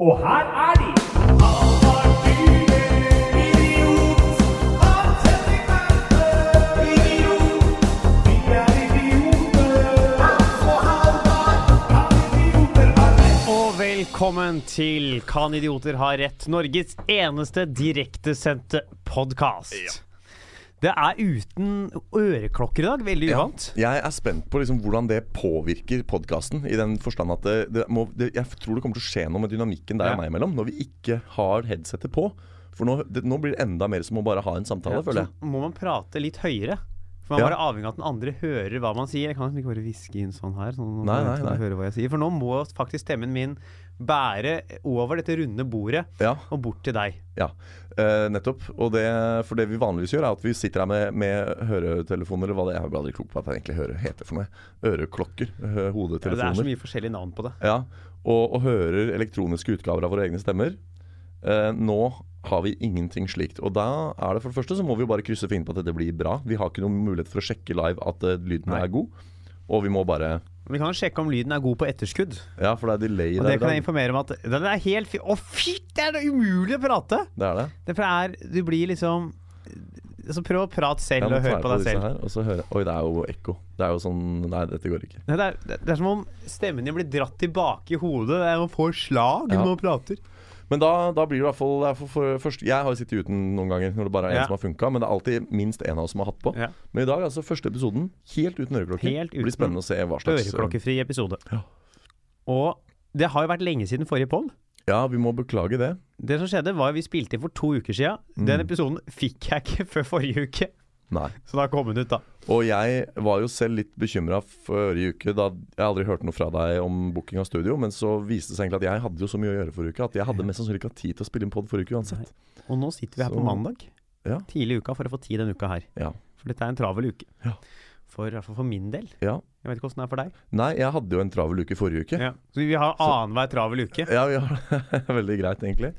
Og her er de! Og velkommen til Kan idioter ha rett? Norges eneste direktesendte podkast. Det er uten øreklokker i dag. Veldig Ja. uvant. Jeg er spent på liksom hvordan det påvirker podkasten. I den forstand at det, det må, det, jeg tror det kommer til å skje noe med dynamikken deg Ja. og meg imellom når vi ikke har headsetet på. For nå, nå blir det enda mer som å bare ha en samtale, føler jeg. Så må man prate litt høyere. For man Ja. bare avhengig av at den andre hører hva man sier. Jeg kan liksom ikke bare hviske inn sånn her. Sånn, Nei, nei, nei. hører hva jeg sier. For nå må faktisk stemmen min bære over dette runde bordet Ja, og bort til deg. ja. Eh, nettopp. Og det, for det vi vanligvis gjør, er at vi sitter her med, med høretelefoner, eller hva det er. Jeg blir aldri klok på at det egentlig hører, heter for noe. Øreklokker. Hodetelefoner. Ja, det er så mye forskjellige navn på det. Ja, og, og hører elektroniske utgaver av våre egne stemmer. Eh, nå har vi ingenting slikt. Og da er det for det første så må vi jo bare krysse fingrene på at dette blir bra. Vi har ikke noen mulighet for å sjekke live at uh, lyden Nei. er god. Og vi må bare Vi kan sjekke om lyden er god på etterskudd. Ja, for det er delay Og det der, kan jeg informere om at Den er helt fi... Å, fy! Det er umulig å prate! Det er det. Det er, du blir liksom Så prøv å prate selv Jeg og høre på deg selv. Her, og så høre. Oi, det er jo ekko. Det er jo sånn Nei, dette går ikke. Nei, Det er, det er som om stemmen din blir dratt tilbake i hodet. Det er Man får slag Ja. når man prater. Men da, da blir det i hvert fall for, for, først, Jeg har jo sittet uten noen ganger når det bare er én Ja. som har funka, men det er alltid minst én av oss som har hatt på. Ja. Men i dag altså første episoden helt uten øreklokker. Helt uten blir spennende å se hva slags Øreklokkefri episode. Ja. Og det har jo vært lenge siden forrige poll. Ja, vi må beklage det. Det som skjedde, var at vi spilte inn for to uker. Mm. Den episoden fikk jeg ikke før forrige uke. Nei. Så da kom hun ut, da. Og jeg var jo selv litt bekymra forrige uke, da jeg aldri hørte noe fra deg om booking av studio. Men så viste det seg egentlig at jeg hadde jo så mye å gjøre forrige uke at jeg hadde mest sannsynlig ikke hatt tid til å spille inn pod forrige uke uansett. Og nå sitter vi her på mandag. Ja. Tidlig i uka for å få tid denne uka her. Ja. For dette er en travel uke. Ja. For, for min del. ja. Jeg vet ikke åssen det er for deg. Nei, jeg hadde jo en travel uke forrige uke. Ja. Så vi har annenhver travel uke. Ja, vi har det veldig greit, egentlig.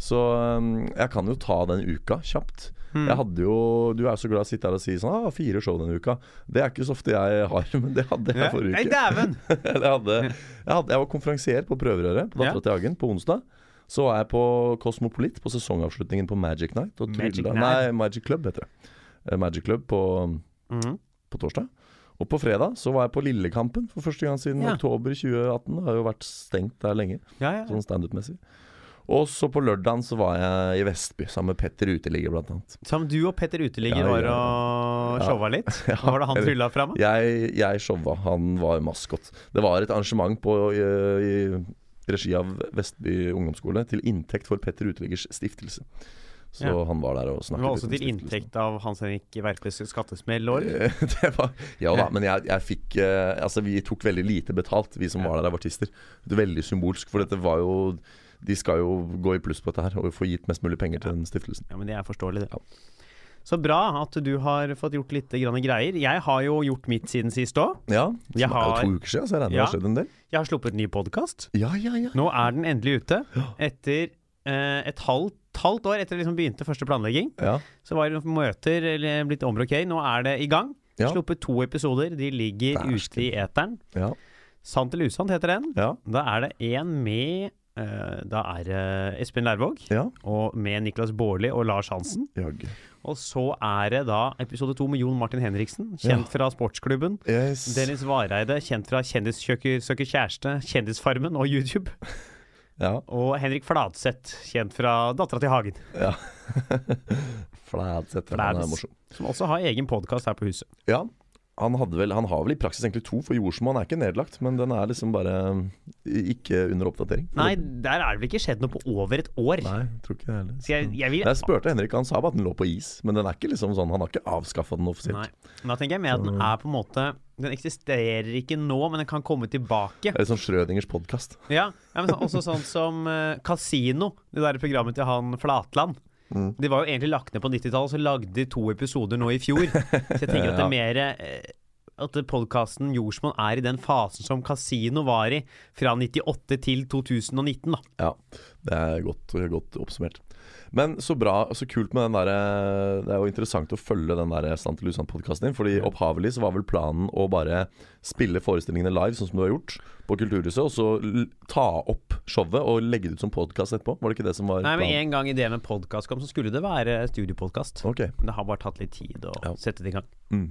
Så um, jeg kan jo ta den uka kjapt. Hmm. Jeg hadde jo Du er så glad i å sitte her og si sånn ah, fire show denne uka. Det er ikke så ofte jeg har, men det hadde jeg Ja. forrige Nei, uke. dæven! jeg, hadde, jeg, hadde, jeg var konferansier på Prøverøret på. Dattera til Hagen på onsdag. Så var jeg på Cosmopolit på sesongavslutningen på Magic Night. Magic Night? Nei, Magic Club heter det. Eh, Magic Club på, mm. på torsdag. Og på fredag så var jeg på Lillekampen for første gang siden Ja. oktober 2018. Det har jo vært stengt der lenge, Ja, ja. sånn standup-messig. Og så på lørdagen så var jeg i Vestby sammen med Petter Uteligger, blant annet. Som du og Petter Uteligger Ja, var ja, og showa litt? Ja, var det han trylla fram? Jeg, jeg showa, han var maskot. Det var et arrangement på, i, i regi av Vestby ungdomsskole til inntekt for Petter Uteliggers stiftelse. Så Ja. han var der og snakket. Det var også til inntekt av Hans Henrik Verpes skattesmell år. Det var, ja da, men jeg, jeg fikk eh, Altså, vi tok veldig lite betalt, vi som var der av artister. Det var veldig symbolsk, for dette var jo De skal jo gå i pluss på dette her og få gitt mest mulig penger til den stiftelsen. Ja, men det er forståelig, det. Ja. Så bra at du har fått gjort litt grann greier. Jeg har jo gjort mitt siden sist òg. Ja, det er jo har- to uker siden, så jeg regner med Ja. det har skjedd en del. Jeg har sluppet ny podkast. Ja, ja, ja. Nå er den endelig ute. Etter eh, et halvt, halvt år etter liksom begynte første planlegging. ja. Så var det noen møter eller blitt omrokert. Nå er det i gang. Ja. Sluppet to episoder. De ligger ute i eteren. ja. Sant eller usant heter den. ja. Da er det én med Da er det Espen Lærvåg. ja. Og med Niklas Baarli og Lars Hansen. Jaggu. Og så er det da episode to med Jon Martin Henriksen, kjent fra Sportsklubben. Yes. Dennis Vareide, kjent fra Kjendissøker søker kjæreste, Kjendisfarmen og YouTube. Ja. Og Henrik Fladseth, kjent fra Dattera til Hagen. ja. Fladseth. Han er Flads. morsom. Som også har egen podkast her på huset. Ja. Han, vel, han har vel i praksis egentlig to, for jordsmonn er ikke nedlagt. Men den er liksom bare ikke under oppdatering. Nei, der er det vel ikke skjedd noe på over et år. Nei, jeg tror ikke det heller. Så jeg, jeg vil Jeg spurte Henrik, han sa bare at den lå på is. Men den er ikke liksom sånn, han har ikke avskaffa den offisielt. Nei. Da tenker jeg mer at den er på en måte Den eksisterer ikke nå, men den kan komme tilbake. Det er sånn Schrødingers podkast. Ja, ja men så- også sånn som eh, Casino, det der programmet til han Flatland. Mm. De var jo egentlig lagt ned på 90-tallet, så lagde de to episoder nå i fjor. Så jeg tenker at det er mer eh, at podkasten Jordsmonn er i den fasen som Casino var i fra 98 til 2019. da. Ja, det er godt, godt oppsummert. Men så bra, og så kult med den derre Det er jo interessant å følge den der Sante usant-podkasten din. Fordi opphavelig så var vel planen å bare spille forestillingene live, sånn som du har gjort, på Kulturhuset. Og så ta opp showet og legge det ut som podkast etterpå. Var det ikke det som var Nei, men planen? En gang ideen med podkast kom, så skulle det være studiopodkast. Okay. Men det har bare tatt litt tid å Ja. sette det i gang. Mm.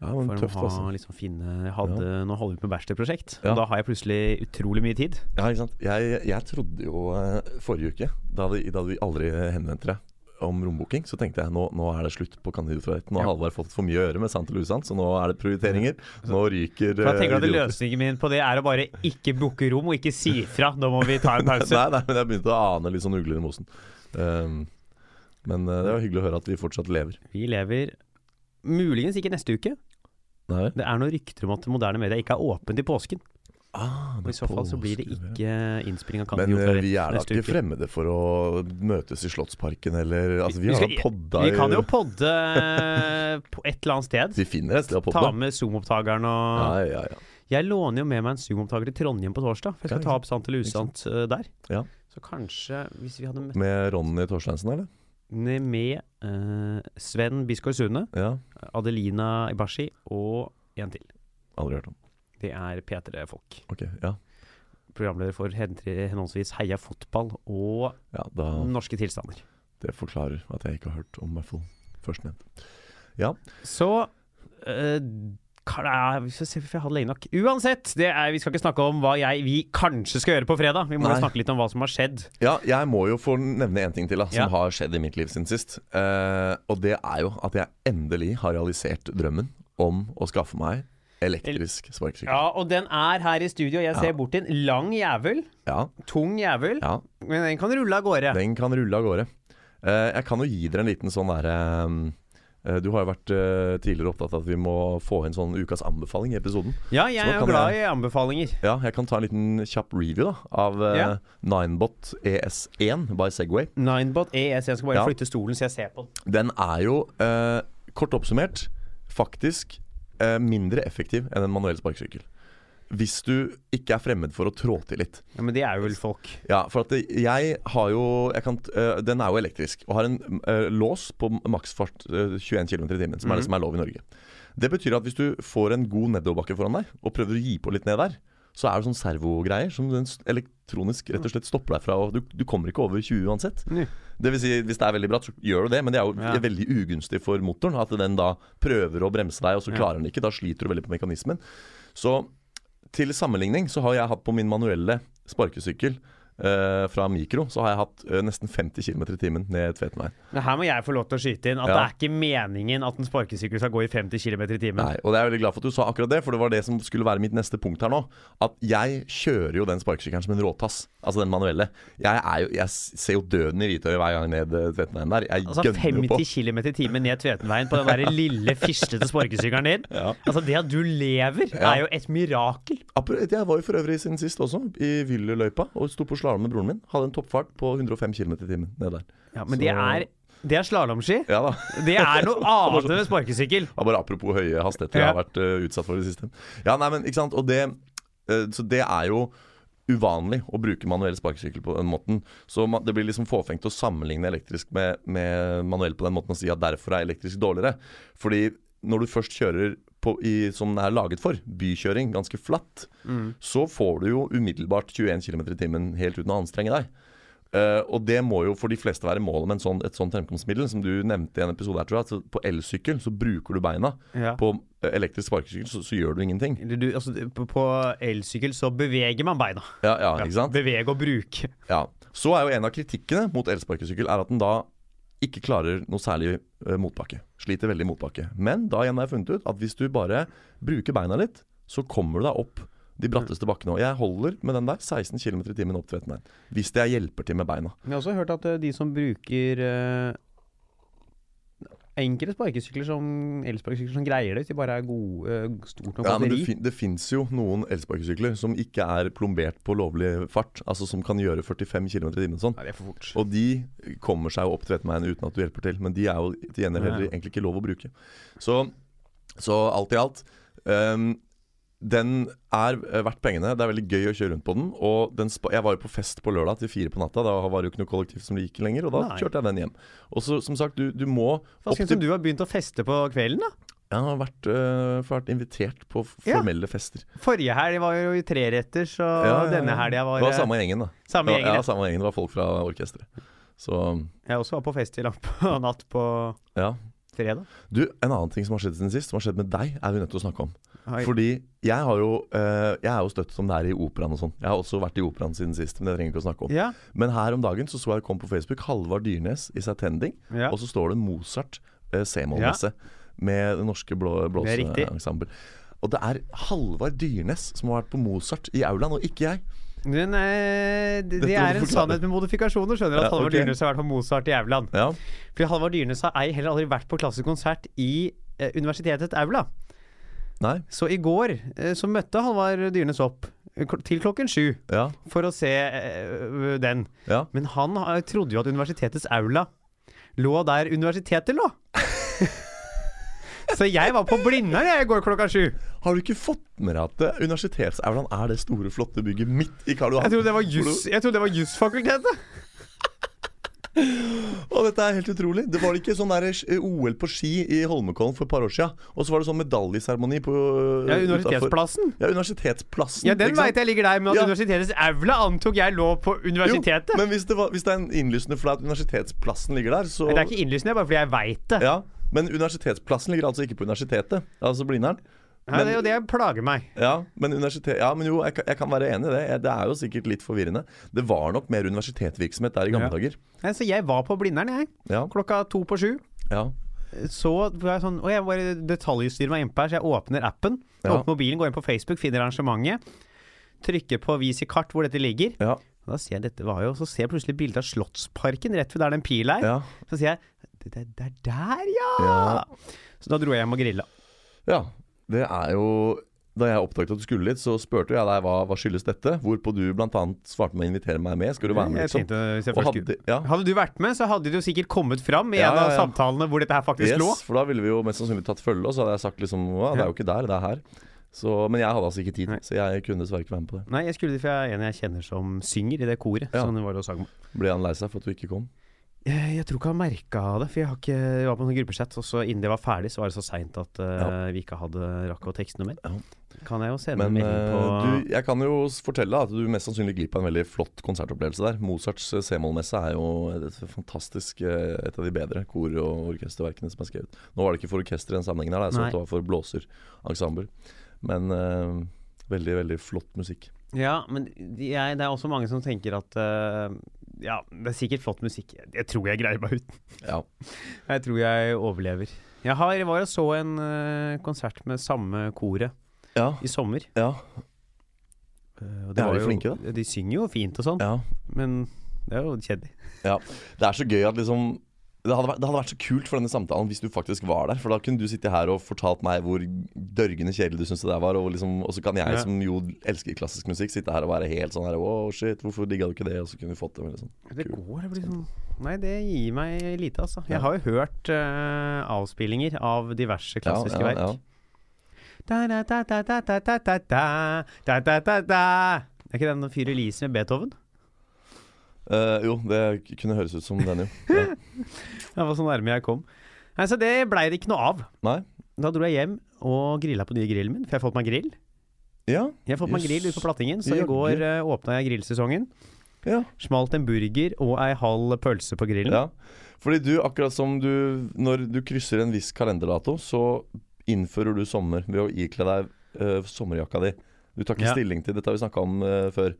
Ja, For tøft, å ha, altså. liksom finne hadde, Nå holder vi på med bachelorprosjekt, Ja. og da har jeg plutselig utrolig mye tid. Ja, ikke sant. Jeg, jeg trodde jo eh, forrige uke, da, hadde da vi aldri henvendte deg om rombooking, så tenkte jeg nå, nå er det slutt på Kandidat fra ett. Nå har Ja. Halvard fått for mye å gjøre med sant eller usant, så nå er det prioriteringer. Nå ryker For jeg tenker at eh, idioter. Løsningen min på det er å bare ikke booke rom og ikke si ifra. Nå må vi ta en pause. Nei, nei, men jeg begynte å ane litt sånn ugler i mosen. Um, men eh, det var hyggelig å høre at vi fortsatt lever. Vi lever muligens ikke neste uke. Nei. Det er noen rykter om at moderne media ikke er åpent i påsken. Ah, Og I så fall så blir det ikke innspilling av Men Kandidat eh, vi er da ikke fremmede for å møtes i Slottsparken eller Altså, vi, Vi skal- da podda Vi kan jo podde eh, på et eller annet sted. Vi finner et sted å Ta med Zoom-opptakeren og Ja, ja, ja. Jeg låner jo med meg en Zoom-opptaker til Trondheim på torsdag. For jeg skal ta opp Sant eller usant eh, der. Ja. Så kanskje, hvis vi hadde møtt Med Ronny Torsteinsen, eller? Med uh, Sven Biskår Sune, Ja. Adelina Ibashi og en til. Aldri hørt om. Det er P3 Folk. Ok, ja. Programleder for henholdsvis Heia fotball og ja da, Norske tilstander. det forklarer at jeg ikke har hørt om i hvert fall førstnevnt. Ja. Så kan jeg, hadde lenge nok. Uansett, det er, vi skal ikke snakke om hva jeg, vi kanskje skal gjøre på fredag. Vi må Nei. snakke litt om hva som har skjedd. ja, jeg må jo få nevne en ting til da som Ja. har skjedd i mitt liv siden sist. Uh, og det er jo at jeg endelig har realisert drømmen om å skaffe meg elektrisk sparkesykkel. Ja, og den er her i studio. Jeg ser Ja. bort til en lang jævel. Ja, Tung jævel. ja. Men den kan rulle av gårde. Den kan rulle av gårde. Uh, jeg kan jo gi dere en liten sånn derre eh, du har jo vært eh, tidligere opptatt av at vi må få inn sånn ukas anbefaling i episoden. Ja, jeg er glad jeg- i anbefalinger. Ja, jeg kan ta en liten kjapp review da av eh, Ja. Ninebot ES1 by Segway. Ninebot ES. Jeg skal bare Ja. flytte stolen så jeg ser på den. Den er jo, eh, kort oppsummert, faktisk eh, mindre effektiv enn en manuell sparkesykkel. Hvis du ikke er fremmed for å trå til litt. Ja, Men det er jo vel folk. Ja, for at jeg har jo jeg kan, eh, Den er jo elektrisk og har en eh, lås på maksfart eh, 21 km i timen, som er det som er lov i Norge. Det betyr at hvis du får en god nedoverbakke foran deg, og prøver å gi på litt ned der, så er det sånn servogreier som den elektronisk rett og slett stopper deg fra og du, du kommer ikke over 20 uansett. Nei. Det vil si, hvis det er veldig bratt, så gjør du det, men det er jo Ja. veldig ugunstig for motoren. At den da prøver å bremse deg, og så klarer den ikke. Da sliter du veldig på mekanismen. Så til sammenligning så har jeg hatt på min manuelle sparkesykkel eh, fra Mikro, så har jeg hatt uh, nesten 50 km i timen ned Tvetenveien. Men her må jeg få lov til å skyte inn at Ja. det er ikke meningen at en sparkesykkel skal gå i 50 km i timen. Nei, og det er jeg veldig glad for at du sa akkurat det, for det var det som skulle være mitt neste punkt her nå. At jeg kjører jo den sparkesykkelen som en råtass. Altså den manuelle. Jeg, jo, jeg ser jo døden i hvitøyet hver gang ned eh, Tvetenveien der. Jeg Altså gønner på. 50 km i timen ned Tvetenveien på den der lille, fislete sparkesykkelen din. Ja. Altså Det at du lever, Ja. er jo et mirakel. Jeg var jo for øvrig siden sist også, i Villeløypa, og sto på slalåm med broren min. Hadde en toppfart på 105 km i timen ned der. Ja, Men Så- det er, det er slalåmski. Ja. Det er noe annet enn sparkesykkel. Ja, bare apropos høye hastigheter jeg har vært uh, utsatt for i det siste. Ja, nei, men ikke sant. Og det, uh, så det er jo uvanlig å bruke manuell sparkesykkel på den måten. Så man, det blir liksom fåfengt å sammenligne elektrisk med, med manuell på den måten og si at derfor er elektrisk dårligere. Fordi når du først kjører på, i, som den er laget for, bykjøring, ganske flatt, så får du jo umiddelbart 21 km i timen helt uten å anstrenge deg. Uh, og det må jo for de fleste være målet med en sånn, et sånt fremkomstmiddel. Som du nevnte i en episode her, tror jeg. At på elsykkel så bruker du beina. Ja. På eh, elektrisk sparkesykkel så, så gjør du ingenting. Du, du, altså, på på elsykkel så beveger man beina. Ja, ja, ikke sant? Bevege og bruke. Ja. Så er jo en av kritikkene mot elsparkesykkel er at den da ikke klarer noe særlig eh, motbakke. Sliter veldig motbakke. Men da igjen har jeg funnet ut at hvis du bare bruker beina litt, så kommer du deg opp de bratteste bakkene. Og jeg holder med den der 16 km i timen opp til Tvetenveien. Hvis det hjelper til med beina. Jeg har også hørt at eh, de som bruker eh, enkelte sparkesykler som elsparkesykler som greier det, hvis de bare er gode, eh, stort nok Ja, men det, batteri. fin det fins jo noen elsparkesykler som ikke er plombert på lovlig fart. Altså som kan gjøre 45 km i timen sånn. Fort. Og de kommer seg jo opp en uten at du hjelper til. Men de er jo til gjengjeld heller egentlig ikke lov å bruke. Så, så alt i alt Ehm, den er eh, verdt pengene. Det er veldig gøy å kjøre rundt på den. Og den jeg var jo på fest på lørdag til fire på natta. Da var det jo ikke noe kollektiv som gikk lenger, og da Nei. kjørte jeg den hjem. Og så, som sagt, du, du må Hva syns du om du har begynt å feste på kvelden, da? Jeg har vært, øh, vært invitert på formelle Ja. fester. Forrige helg var jo i treretters, og Ja, ja, denne helga var Det var samme gjengen, da. samme gjengen. ja, samme gjengen. Det var folk fra orkesteret. Så Jeg også var på fest i lamp på natt på ja. fredag. Du, en annen ting som har skjedd siden sist, som har skjedd med deg, er vi nødt til å snakke om. Oi. Fordi jeg har jo uh, Jeg er jo støtt som det er i operaen og sånn. Jeg har også vært i operaen siden sist, men det trenger ikke å snakke om. Ja, Men her om dagen så så jeg kom på Facebook Halvard Dyrnes i Attending, ja. og så står det Mozart uh, C-moll-messe med det norske blå er blåseensemble. Og det er Halvard Dyrnes som har vært på Mozart i aulaen, og ikke jeg. Men, eh, det, det er en sannhet med modifikasjoner. Skjønner du at Ja, Halvard. Dyrnes har vært på Mozart i Aulaen. Ja, Fordi Halvard Dyrnes har ei heller aldri vært på klassisk konsert i eh, universitetets aula. Nei? Så i går eh, så møtte Halvard Dyrenes opp eh, til klokken sju Ja. for å se eh, den. ja. Men han trodde jo at universitetets aula lå der universitetet lå. Så jeg var på Blindern jeg i går klokka sju. Har du ikke fått med deg at universitetsaulaen er det store, flotte bygget midt i Karl Johan? Jeg trodde det var jusfakultetet. Og dette er helt utrolig. Det var ikke sånn der eh, OL på ski i Holmenkollen for et par år siden. Og så var det sånn medaljeseremoni på Ja, utenfor- Universitetsplassen. Ja, Universitetsplassen. Ja, den veit jeg ligger der, men at Ja. universitetets aula antok jeg lå på universitetet. Jo, men hvis det, var, hvis det er en innlysende for deg at universitetsplassen ligger der, så Det er ikke innlysende, bare fordi jeg veit det. Ja, Men universitetsplassen ligger altså ikke på universitetet, altså Blindern. Ja, det, jo det plager meg. Ja, men, ja, men jo, jeg, jeg kan være enig i det. Det er jo sikkert litt forvirrende. Det var nok mer universitetsvirksomhet der i gamle Ja. dager. Ja, så jeg var på Blindern, jeg. Ja, Klokka to på sju. ja, Så var jeg sånn Og jeg bare detaljstyrer meg innpå her, så jeg åpner appen. Åpner mobilen, går inn på Facebook, finner arrangementet. Trykker på 'vis i kart' hvor dette ligger. ja, da ser jeg dette var jo Så ser jeg plutselig bildet av Slottsparken rett ved der den pil er. ja. Så sier jeg det, det, det er der, ja! Ja. Så da dro jeg hjem og grilla. ja. Det er jo Da jeg oppdaget at du skulle dit, så spurte jeg deg hva, hva skyldes dette. Hvorpå du bl.a. svarte med å invitere meg med. Skal du være med, liksom? tenkte, hadde, ja, Hadde du vært med, så hadde du sikkert kommet fram i Ja, en av ja. samtalene hvor dette her faktisk lå. yes, for da ville vi jo mest sannsynlig tatt følge, og så hadde jeg sagt liksom Å, det er jo ikke der, det er her. Så, men jeg hadde altså ikke tid, Nei. så jeg kunne dessverre ikke være med på det. Nei, jeg skulle dit, for jeg er en jeg kjenner som synger i det koret. Ja. Det var og sang. Ble han lei seg for at du ikke kom? Jeg, jeg tror ikke han merka det, for jeg, har ikke, jeg var på en gruppesett, og så innen det var ferdig, så var det så seint at uh, Ja. vi ikke hadde rakk å tekste noe mer. Ja. Kan jeg jo sende Men en melding på eh, du, jeg kan jo fortelle at du mest sannsynlig glipper en veldig flott konsertopplevelse der. Mozarts eh, C-moll-messe er jo et fantastisk eh, et av de bedre kor- og orkesterverkene som er skrevet. Nå var det ikke for orkester i den sammenhengen her, så det var for blåserensemble. Men uh, veldig, veldig flott musikk. Ja, men jeg, det er også mange som tenker at eh, Ja, det er sikkert flott musikk. Jeg, tror jeg greier meg uten. Ja. Jeg tror jeg overlever. Jeg, har, jeg var og så en uh, konsert med samme koret Ja. i sommer. ja. Uh, det er var de jo- flinke, da? De synger jo fint og sånn, ja. men det er jo kjedelig. Ja. Det er så gøy at liksom det hadde, vært, det hadde, vært, så kult for denne samtalen hvis du faktisk var der. For da kunne du sitte her og fortalt meg hvor dørgende kjedelig du syntes det var. Og, liksom, og, så kan jeg, som jo elsker klassisk musikk, sitte her og være helt sånn her oh, shit, hvorfor digga du ikke det? Og så kunne vi fått det. Liksom, det går, det blir sånn Nei, det gir meg lite, altså. Jeg har jo hørt uh, avspillinger av diverse klassiske ja, ja, verk. Er ikke det den fyr Elise med Beethoven? Eh, jo, det kunne høres ut som den, jo. Ja. Det var så nærme jeg kom. Nei, Så det blei det ikke noe av. Nei? Da dro jeg hjem og grilla på nye grillen min, for jeg har fått meg grill. Ja. Jeg har fått meg grill ute på Plattingen, så i går uh, åpna jeg grillsesongen. ja. Smalt en burger og ei halv pølse på grillen. Ja. Fordi du, akkurat som du Når du krysser en viss kalenderdato, så innfører du sommer ved å ikle deg uh, sommerjakka di. Du tar ikke Ja. stilling til Dette har vi snakka om uh, før.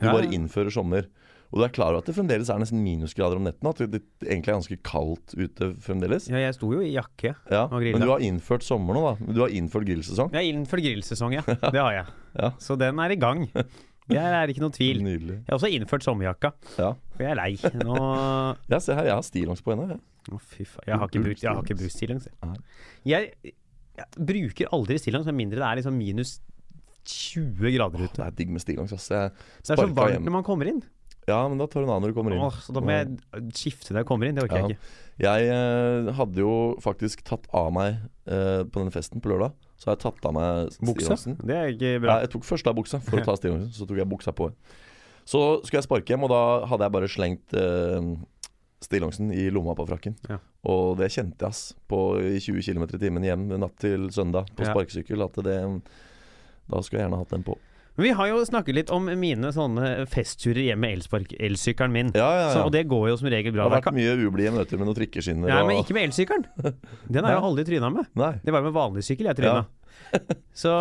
Du bare innfører sommer. Og du er klar over at det fremdeles er nesten minusgrader om netten? At det, egentlig er ganske kaldt ute fremdeles? Ja, jeg sto jo i jakke. Ja, Og grilla. Men du har innført sommer nå, da. Du har innført grillsesong. Jeg har innført grillsesong, ja. Det har jeg. Ja. Så den er i gang. Det er ikke noe tvil. Nydelig. Jeg har også innført sommerjakka, Ja. for jeg er lei. Nå ja, se her, jeg har stillongs på henne. jeg. fy faen. Jeg har ikke brukt, jeg har ikke brukt stillongs. jeg. Jeg, jeg bruker aldri stillongs med mindre det er liksom minus 20 grader ute. Det er digg med stillongs. Altså. Det er så varmt hjem. når man kommer inn. Ja, men da tar du en annen når du kommer inn. Åh, så da må jeg skifte når jeg kommer inn. Det orker jeg ikke. Jeg eh, hadde jo faktisk tatt av meg eh, på denne festen på lørdag. Så har jeg tatt av meg Buksa? stillongsen. Det er ikke bra. Nei, jeg tok først av buksa for å ta stillongsen, så tok jeg buksa på. Så skulle jeg sparke hjem, og da hadde jeg bare slengt eh, stillongsen i lomma på frakken. Ja. Og det kjente jeg ass på i 20 km i timen hjem natt til søndag på Ja. sparkesykkel. At det Da skulle jeg gjerne hatt den på. Vi har jo snakket litt om mine sånne festturer hjem med elspark- elsykkelen min. Ja, ja, Så, og det går jo som regel bra. Det har vært mye ublide møter med noen trikkeskinner Nei, og men ikke med elsykkelen. Den har jeg aldri tryna med. Nei. Det var med vanlig sykkel jeg tryna. Så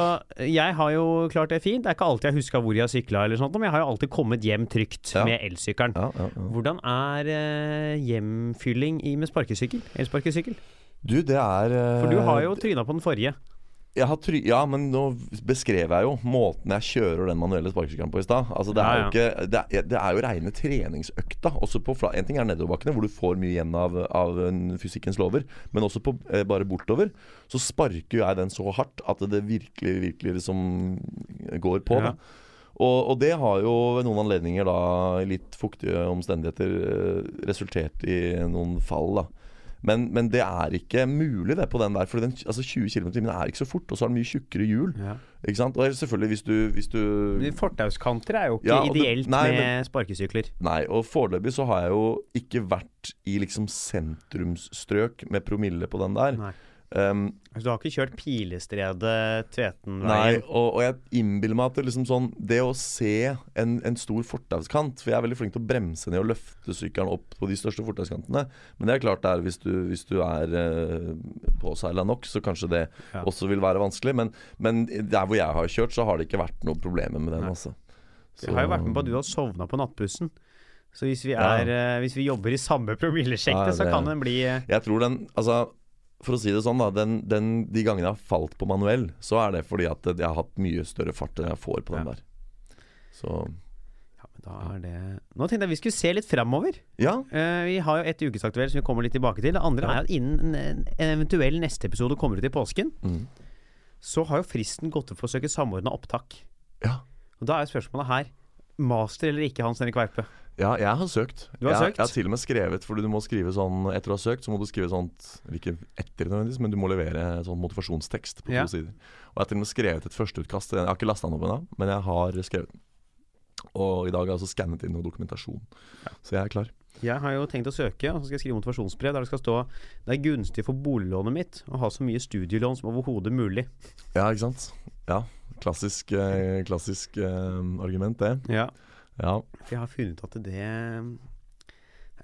jeg har jo klart det fint. Det er ikke alltid jeg huska hvor jeg har sykla, men jeg har jo alltid kommet hjem trygt Ja. med elsykkelen. Ja, ja, ja. Hvordan er eh, hjemfylling i med sparkesykkel? Elsparkesykkel? Du, det er eh, For du har jo tryna på den forrige. Ja, men nå beskrev jeg jo måten jeg kjører den manuelle sparkesykkelen på i stad. Altså, det, er jo ikke, det, er, det er jo reine treningsøkta. Også på En ting er nedoverbakkene, hvor du får mye igjen av, av fysikkens lover. Men også på eh, bare bortover så sparker jeg den så hardt at det virkelig, virkelig liksom går på. Ja. Og, og det har jo ved noen anledninger da i litt fuktige omstendigheter eh, resultert i noen fall. da men, men det er ikke mulig det på den der. For den, altså 20 km i timen er ikke så fort, og så er den mye tjukkere hjul. Ja. Ikke sant? Og selvfølgelig hvis du, hvis du Fortauskanter er jo ikke Ja, det- ideelt nei, med men- sparkesykler. Nei, og foreløpig så har jeg jo ikke vært i liksom sentrumsstrøk med promille på den der. Nei. Um, du har ikke kjørt Pilestredet, Nei, Tvetenveien? og, og jeg innbiller meg at det liksom sånn Det å se en, en stor fortauskant For jeg er veldig flink til å bremse ned og løfte sykkelen opp på de største fortauskantene. Men det er klart det er hvis du, hvis du er eh, påseila nok, så kanskje det Ja. også vil være vanskelig. Men, men der hvor jeg har kjørt, så har det ikke vært noe problemer med den. Altså. Så. Jeg har jo vært med på at du har sovna på nattbussen. Så hvis vi, Ja. er, eh, hvis vi jobber i samme promillesjekte, Ja, så kan den bli eh, Jeg tror den Altså, for å si det sånn, da. Den, den, de gangene jeg har falt på manuell, så er det fordi at jeg har hatt mye større fart enn jeg får på den Ja. der. Så Ja, men da er det Nå tenkte jeg vi skulle se litt framover. ja. Uh, vi har jo et ukesaktuelt som vi kommer litt tilbake til. Det andre Ja. er at innen en en eventuell neste episode kommer ut i påsken, Mm. så har jo fristen gått ut for å søke samordna opptak. ja. Og Da er jo spørsmålet her master eller ikke, Hans Henrik Verpe. Ja, jeg har søkt. Du har jeg, søkt? Jeg har til og med skrevet, for du må skrive sånn Etter å ha søkt, så må du skrive sånt Ikke etter nødvendigvis, men du må levere sånn motivasjonstekst på to Ja. sider. Og jeg har til og med skrevet et førsteutkast. Jeg har ikke lasta den opp ennå, men jeg har skrevet den. Og i dag har jeg altså skannet inn noe dokumentasjon. Så jeg er klar. Jeg har jo tenkt å søke, og så skal jeg skrive motivasjonsbrev der det skal stå Det er gunstig for boliglånet mitt å ha så mye studielån som overhodet mulig. Ja, ikke sant? Ja. Klassisk, eh, klassisk uh, argument, det. Ja. Ja. For jeg har funnet ut at det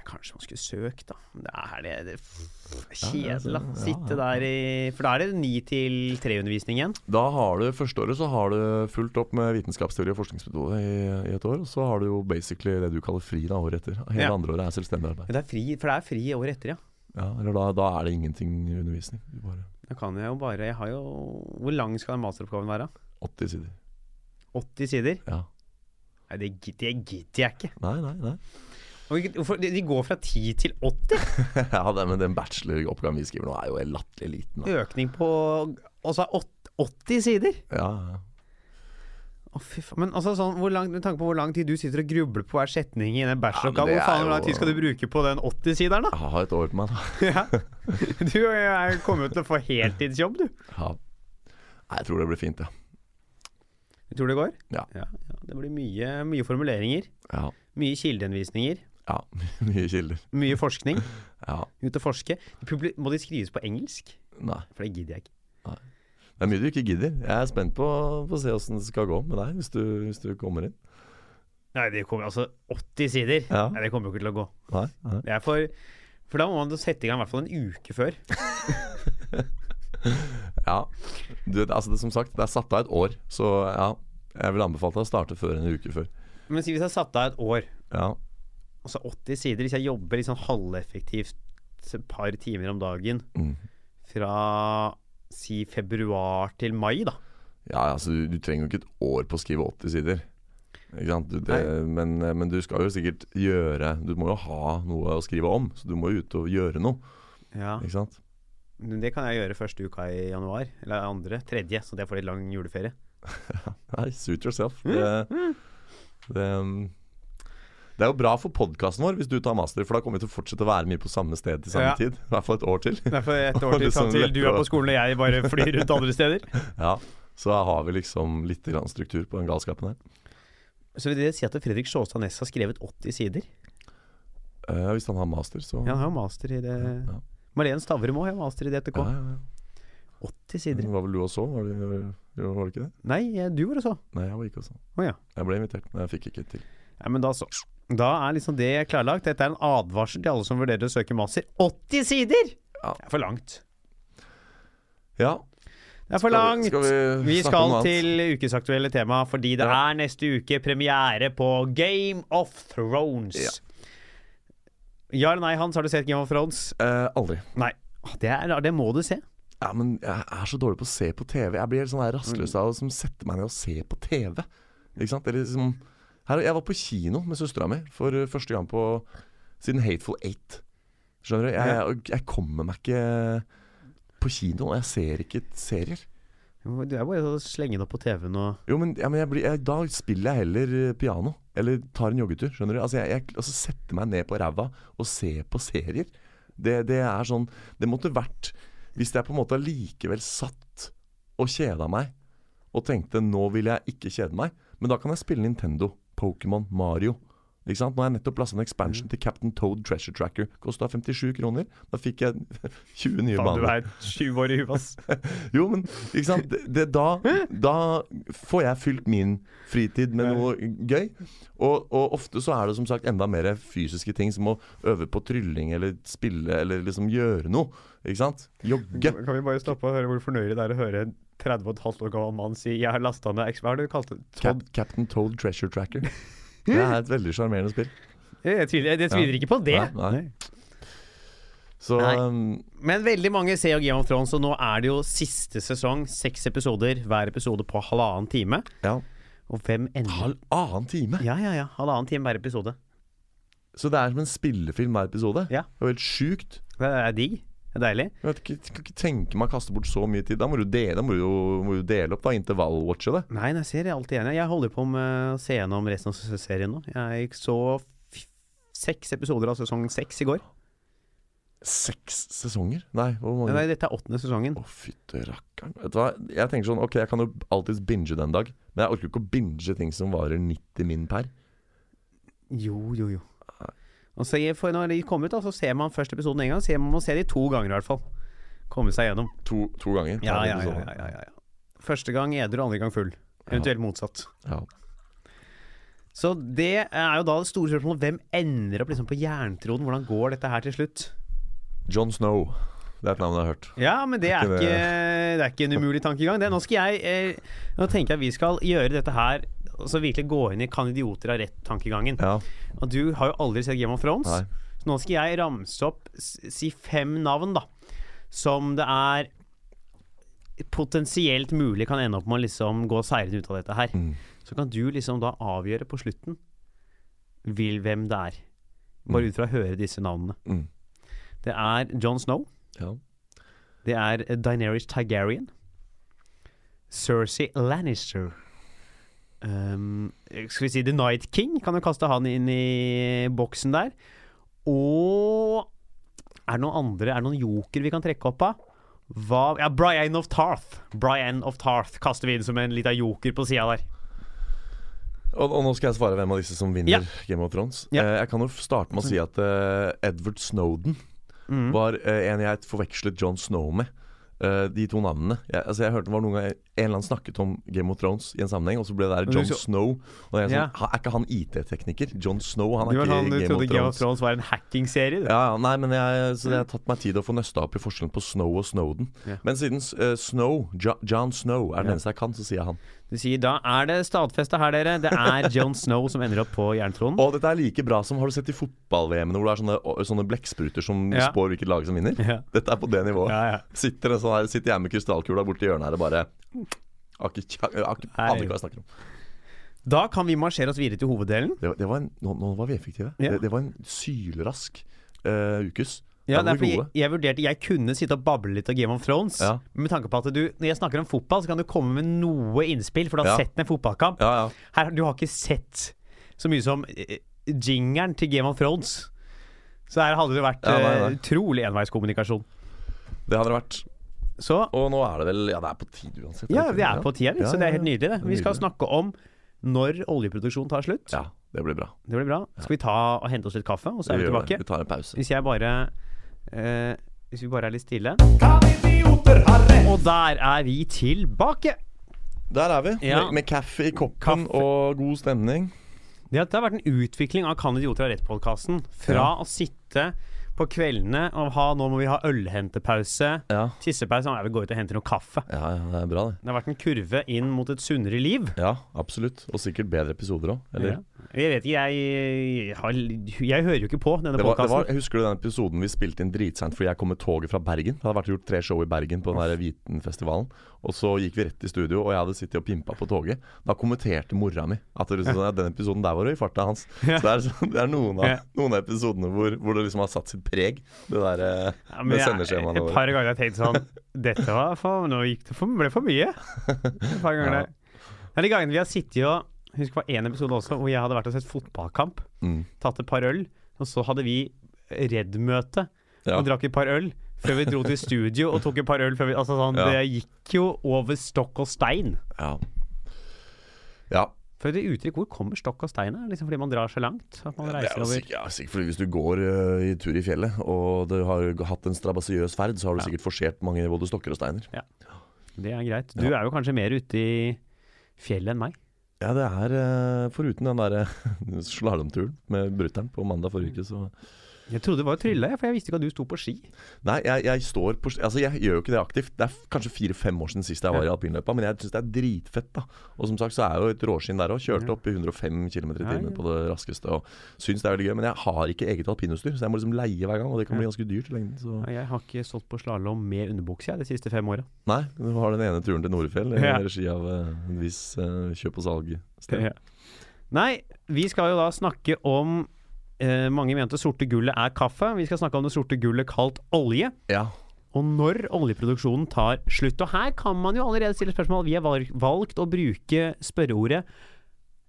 Kanskje man skulle søkt, da. Det er det, det er kjedelig, da. Sitte der i For da er det ni til tre-undervisning igjen. Da har du første året så har du fulgt opp med vitenskapsteori og forskningsmetode i, i et år. Og så har du jo basically det du kaller fri da, året etter. Hele Ja. andre året er selvstendig arbeid. Det er fri, for det er fri året etter, ja. Ja, eller da, da er det ingenting undervisning. Bare Da kan jeg jo bare Jeg har jo Hvor lang skal den masteroppgaven være? 80 sider. 80 sider? Ja. Nei, det gidder jeg ikke. Nei, nei, nei. De går fra 10 til 80? ja, det, men den bacheloroppgaven vi skriver nå, er jo latterlig liten. Da. Økning på Altså 80 sider? Ja, ja. Å, fy faen. Men altså, sånn, hvor lang, med tanke på hvor lang tid du sitter og grubler på hver setning i den bacheloroppgaven, Ja, hvor faen hvor lang tid skal du bruke på den 80-sideren, da? Jeg har et år på meg, da. Ja. Du er kommet til å få heltidsjobb, du. Ja. Jeg tror det blir fint, ja. Du tror det går? Ja. ja, Det blir mye, mye formuleringer. Ja. Mye kildehenvisninger. ja. Mye kilder. Mye forskning. Ja. Ut og forske. Må de skrives på engelsk? Nei. For det gidder jeg ikke. Nei. Det er mye du ikke gidder. Jeg er spent på, på å se åssen det skal gå med deg, hvis du, hvis du kommer inn. Nei, det kommer altså 80 sider. Ja. Nei, det kommer jo ikke til å gå. Nei? Nei. Det er for For da må man sette i gang i hvert fall en uke før. Ja. Du, altså det, som sagt, det er satt av et år, så ja. Jeg vil anbefale deg å starte før en uke før. Men si hvis jeg satte av et år, Ja. altså 80 sider Hvis jeg jobber liksom halveffektivt et par timer om dagen Mm. fra si februar til mai, da. Ja, altså du, du trenger jo ikke et år på å skrive 80 sider. Du, det, men, men du skal jo sikkert gjøre Du må jo ha noe å skrive om, så du må jo ut og gjøre noe. Ja. Ikke sant? Det kan jeg gjøre første uka i januar. Eller andre. Tredje, så det får litt lang juleferie. Nei, suit yourself. Det, det, um, Det er jo bra for podkasten vår hvis du tar master, for da kommer vi til å fortsette å være mye på samme sted til samme Ja. tid. I hvert fall et år til. Derfor et år til sånn fram til du er på skolen og jeg bare flyr rundt andre steder. Ja, Så har vi liksom litt grann struktur på den galskapen her. Så vil det si at Fredrik Sjåstad Næss har skrevet 80 sider? Ja, hvis han har master, så Ja, han har master i det. ja. Marlene Stavrum òg master i DTK. Ja, ja, ja. 80 sider. Det var vel du også? Var det, var det ikke det? Nei, eh, du var og så. Nei, jeg var ikke også. Oh, ja. Jeg ble invitert, men jeg fikk ikke til. Ja, men da så. Da er liksom det klarlagt. Dette er en advarsel til alle som vurderer å søke master. 80 sider! Ja. Det er for langt. Ja, Det er for Skal vi- langt. skal vi vi skal til ukesaktuelle tema, fordi det Ja. er neste uke premiere på Game of Thrones. Ja. Ja eller nei, Hans, har du sett Game of Thrones? eh, aldri. Nei. Det, er, det må du se. Ja, men jeg er så dårlig på å se på TV. Jeg blir helt sånn her rastløs av å som setter meg ned og ser på TV. Ikke sant? Eller liksom her, Jeg var på kino med søstera mi for uh, første gang på siden Hateful Eight. Skjønner du? Jeg, jeg, jeg kommer meg ikke på kino, og jeg ser ikke serier. Du er bare å slenge det opp på TV-en og Jo, men, ja, men jeg blir, jeg, da spiller jeg heller eh, piano. Eller tar en joggetur. Skjønner du? Altså, jeg, jeg altså, setter meg ned på ræva og ser på serier. Det, det er sånn Det måtte vært Hvis jeg på en måte likevel satt og kjeda meg og tenkte nå vil jeg ikke kjede meg, men da kan jeg spille Nintendo, Pokémon, Mario. Ikke sant? Nå har jeg nettopp lasta en expansion til Captain Toad Treasure Tracker. Kosta 57 kroner. Da fikk jeg 20 nye Faen, du baner. er 20 år i huet, ass. Jo, men ikke sant? Det, det, da, da får jeg fylt min fritid med noe gøy. Og, og ofte så er det som sagt enda mer fysiske ting, som å øve på trylling eller spille eller liksom gjøre noe. Ikke sant? Jogge. Kan vi bare stoppe og høre hvor fornøyelig det er å høre en 30,5 år gammel mann si 'Jeg har lasta ned Hva har du kalt det? Todd? Captain Toad Treasure Tracker. Det er et veldig sjarmerende spill. Jeg tviler, jeg tviler ikke på det. Nei, nei. Så Nei. um, Men veldig mange ser jo Game of Thrones, og nå er det jo siste sesong. Seks episoder, hver episode på halvannen time. ja. Og hvem ender Halvannen time! Ja, ja, ja. Halvannen time hver episode. Så det er som en spillefilm hver episode? Ja. Det er helt sjukt. Det er digg. Det er deilig. Jeg vet ikke, jeg kan ikke tenke meg å kaste bort så mye tid. Da må du dele, da må du må du dele opp da, intervallwatche det. Nei, nei, ser jeg alltid igjen. Jeg holder på med å se gjennom resten av serien nå. Jeg så seks episoder av sesong seks i går. Seks sesonger? Nei, hvor mange? Nei, dette er åttende sesongen. Å, fytte rakkeren. Vet du hva, jeg tenker sånn Ok, jeg kan jo alltids binge den dag, men jeg orker ikke å binge ting som varer 90 min per. Jo, jo, jo. Så for når de kommer ut, da, så ser man først episoden en gang. Så man må se de to ganger i hvert fall. Komme seg gjennom. To, to ganger. Ja, ja, ja, ja, ja. Første gang edru, andre gang full. Eventuelt motsatt. Ja. Så det er jo da det store spørsmålet. Hvem ender opp liksom på jerntroden? Hvordan går dette her til slutt? John Snow. Det er et navn jeg har hørt. Ja, men det er Ikke det- er ikke en umulig tankegang. Det. Nå skal jeg eh, Nå tenker jeg vi skal gjøre dette her Altså virkelig gå inn i kan idioter ha rett-tankegangen. Ja. Og du har jo aldri sett Game of Thrones. Nei. Så nå skal jeg ramse opp si fem navn, da. Som det er potensielt mulig kan ende opp med å liksom gå seirende ut av dette her. Mm. Så kan du liksom da avgjøre på slutten vil hvem det er. Bare ut fra å høre disse navnene. Mm. Det er John Snow. Ja. Det er Dineris Targaryen. Cersei Lannister. Um, skal vi si The Night King? Kan jo kaste han inn i boksen der? Og er det noen andre Er det noen joker vi kan trekke opp av? Hva Ja, Brian of Tarth. Brian of Tarth kaster vi inn som en liten joker på sida der. Og, og nå skal jeg svare hvem av disse som vinner Ja. Game of Thrones. Ja. Eh, jeg kan jo starte med å si at eh, Edward Snowden Mm. var eh, en jeg forvekslet John Snow med. Eh, de to navnene. Jeg, altså jeg hørte det var noen ganger En eller annen snakket om Game of Thrones i en sammenheng, og så ble det der John så- Snow. Og jeg er, Ja. sånn, er ikke han IT-tekniker? John Snow, han er ikke han, Game of Thrones. du trodde Game of Thrones. Var en hacking-serie? Ja, ja, nei, men jeg, så det har tatt meg tid å få nøsta opp i forskjellen på Snow og Snowden. Ja. Men siden uh, Snow, jo, John Snow, er den eneste jeg kan, så sier jeg han. Du sier da er det stadfesta her, dere. Det er John Snow som ender opp på jerntronen. Og dette er like bra som Har du sett i fotball-VM-ene hvor det er sånne, sånne blekkspruter som Ja. spår hvilket lag som vinner? Ja. Dette er på det nivået. Ja, ja. Sitter, en sånn her, sitter jeg med krystallkula borti hjørnet her og bare aner ikke hva jeg snakker om. Da kan vi marsjere oss videre til hoveddelen. Det, var- det var en, nå, nå var vi effektive. Det, det var en sylrask uh, ukes. Ja, det er fordi jeg, jeg vurderte Jeg kunne sitte og bable litt av Game of Thrones. Ja. Men med tanke på at du Når jeg snakker om fotball, så kan du komme med noe innspill, for du har Ja. sett en fotballkamp. Ja, ja. Her, du har ikke sett så mye som eh, jingeren til Game of Thrones. Så her hadde det vært Ja, eh, utrolig enveiskommunikasjon. Det hadde det vært. Så Og nå er det vel Ja, det er på tide uansett. ja, vi er på tide, Ja, så det er helt nydelig, det. Vi skal snakke om når oljeproduksjonen tar slutt. Ja, det blir bra. Det blir bra. Skal vi ta og hente oss litt kaffe, og så er vi det. tilbake? Vi tar en pause. Hvis jeg bare eh, Hvis vi bare er litt stille. Og der er vi tilbake! Der er vi, Ja. med, med kaffe i koppen Kaffe. og god stemning. Det, det har vært en utvikling av Kan idioter ha rett-podkasten. Fra Ja. å sitte på kveldene og ha Nå må vi ha ølhentepause. Ja. Tissepause. Nå er vi gå ut og hente noe kaffe. ja, ja, det er bra, det. Det har vært en kurve inn mot et sunnere liv. Ja, absolutt. Og sikkert bedre episoder òg. Ja. Jeg vet ikke, jeg, har, jeg hører jo ikke på denne Det podkasten. husker du den episoden vi spilte inn dritseint fordi jeg kom med toget fra Bergen? Det hadde vært gjort tre show i Bergen på den der Vitenfestivalen. Og så gikk vi rett i studio, og jeg hadde sittet og pimpa på toget. Da kommenterte mora mi at det sånn, ja, den episoden der var jo i farta hans. Så det er, det er noen, av, noen av episodene hvor, hvor det liksom har satt sitt preg. Det der eh, Ja, med sendeskjemaene Et par ganger har jeg tenkt sånn Dette var for Nå gikk det for, ble for mye. Et par ganger Ja. der. Det er de gangene vi har sittet og husker det var en episode også hvor jeg hadde vært og sett fotballkamp. Mm. Tatt et par øl, og så hadde vi Redd-møte Ja. og drakk et par øl. Før vi dro til studio og tok et par øl. Før vi, altså sånn, Ja. Det gikk jo over stokk og stein. Ja. ja. For et uttrykk, Hvor kommer stokk og stein? Liksom fordi man drar så langt? At man er reiser over ja, sikkert fordi hvis du går uh, i tur i fjellet, og du har hatt en strabasiøs ferd, så har du Ja. sikkert forsert mange både stokker og steiner. Ja, Det er greit. Du er jo kanskje mer ute i fjellet enn meg. Ja, det er uh, foruten den derre slalåmturen med brutter'n på mandag forrige uke, så Jeg trodde det var trylla, jeg, for jeg visste ikke at du sto på ski. Nei, jeg, jeg står på Altså, jeg gjør jo ikke det aktivt. Det er kanskje fire-fem år siden sist jeg var i alpinløypa, men jeg syns det er dritfett, da. Og som sagt så er jeg jo et råskinn der òg. Kjørte opp i 105 km i timen på det raskeste og syns det er veldig gøy. Men jeg har ikke eget alpinutstyr, så jeg må liksom leie hver gang, og det kan bli ganske dyrt i lengden. Så Jeg har ikke stått på slalåm med underbukse jeg, de siste fem åra. Nei, du har den ene turen til Norefjell i regi av eh, en viss eh, kjøp- og salg-sted. Nei, vi skal jo da snakke om eh, Mange mente sorte gullet er kaffe. Vi skal snakke om det sorte gullet kalt olje. Ja. Og når oljeproduksjonen tar slutt. Og her kan man jo allerede stille spørsmål. Vi har valgt å bruke spørreordet,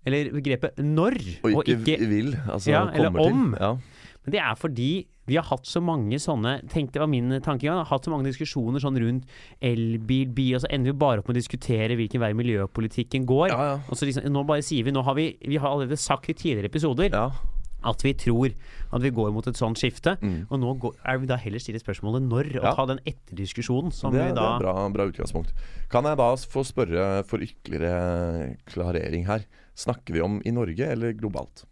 eller begrepet 'når', Og ikke, vil, altså Ja, eller om. Ja. Men det er fordi vi har hatt så mange sånne Tenk det var min tankegang. Hatt så mange diskusjoner sånn rundt elbil, bil, og så ender vi bare opp med å diskutere hvilken vei miljøpolitikken går. Ja, ja. Og så liksom, nå bare sier vi Nå har vi, vi har allerede sagt i tidligere episoder ja. At vi tror at vi går mot et sånt skifte. Mm. Og nå går, er vi da heller stille spørsmålet når, og Ja. ta den etterdiskusjonen som Det, vi da det er bra, bra utgangspunkt. Kan jeg da få spørre for ytterligere klarering her? Snakker vi om i Norge eller globalt?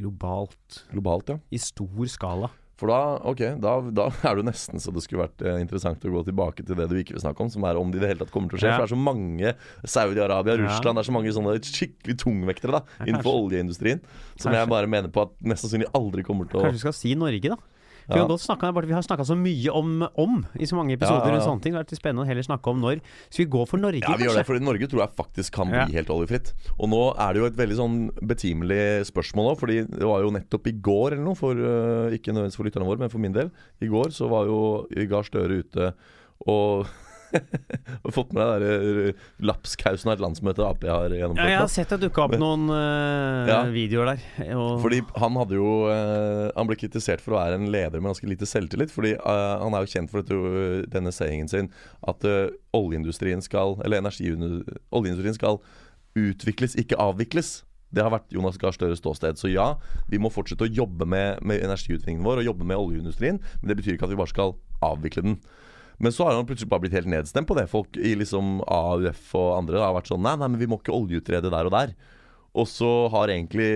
globalt Globalt, ja. I stor skala. For da, okay, da, da er det jo nesten så det skulle vært eh, interessant å gå tilbake til det du ikke vil snakke om, som er om det i det hele tatt kommer til å skje. Ja. For det er så mange Saudi-Arabia, Ja. Russland, det er så mange sånne skikkelig tungvektere da, innenfor oljeindustrien, som Kanskje. jeg bare mener på at mest sannsynlig aldri kommer til å Kanskje vi skal si Norge, da. Vi Ja. har, snakket, bare, vi har snakka så mye om, om i så mange episoder. Ja, ja, sånne ting Det har vært spennende å heller snakke om når. Skal vi gå for Norge, Ja, vi gjør det, for Norge tror jeg faktisk kan bli helt oljefritt. Og nå er det jo et veldig sånn betimelig spørsmål òg, fordi det var jo nettopp i går eller noe, for, øh, ikke nødvendigvis for lytterne våre, men for min del. I går så var jo Gahr Støre ute og og fått med deg øh, lapskausen av et landsmøte Ap har gjennomført. Ja, jeg har sett det dukka opp noen uh, Ja. videoer der. Og, Fordi han hadde jo uh, Han ble kritisert for å være en leder med ganske lite selvtillit. Fordi uh, han er jo kjent for dette, denne sayingen sin at eh, oljeindustrien skal Eller oljeindustrien skal utvikles, ikke avvikles. Det har vært Jonas Gahr Støres ståsted. Så ja, vi må fortsette å jobbe med, med energiutvinningen vår og jobbe med oljeindustrien, men det betyr ikke at vi bare skal avvikle den. Men så har han plutselig bare blitt helt nedstemt på det. Folk i liksom AUF og andre har vært sånn Nei, nei, men vi må ikke oljeutrede der og der. Og så har egentlig,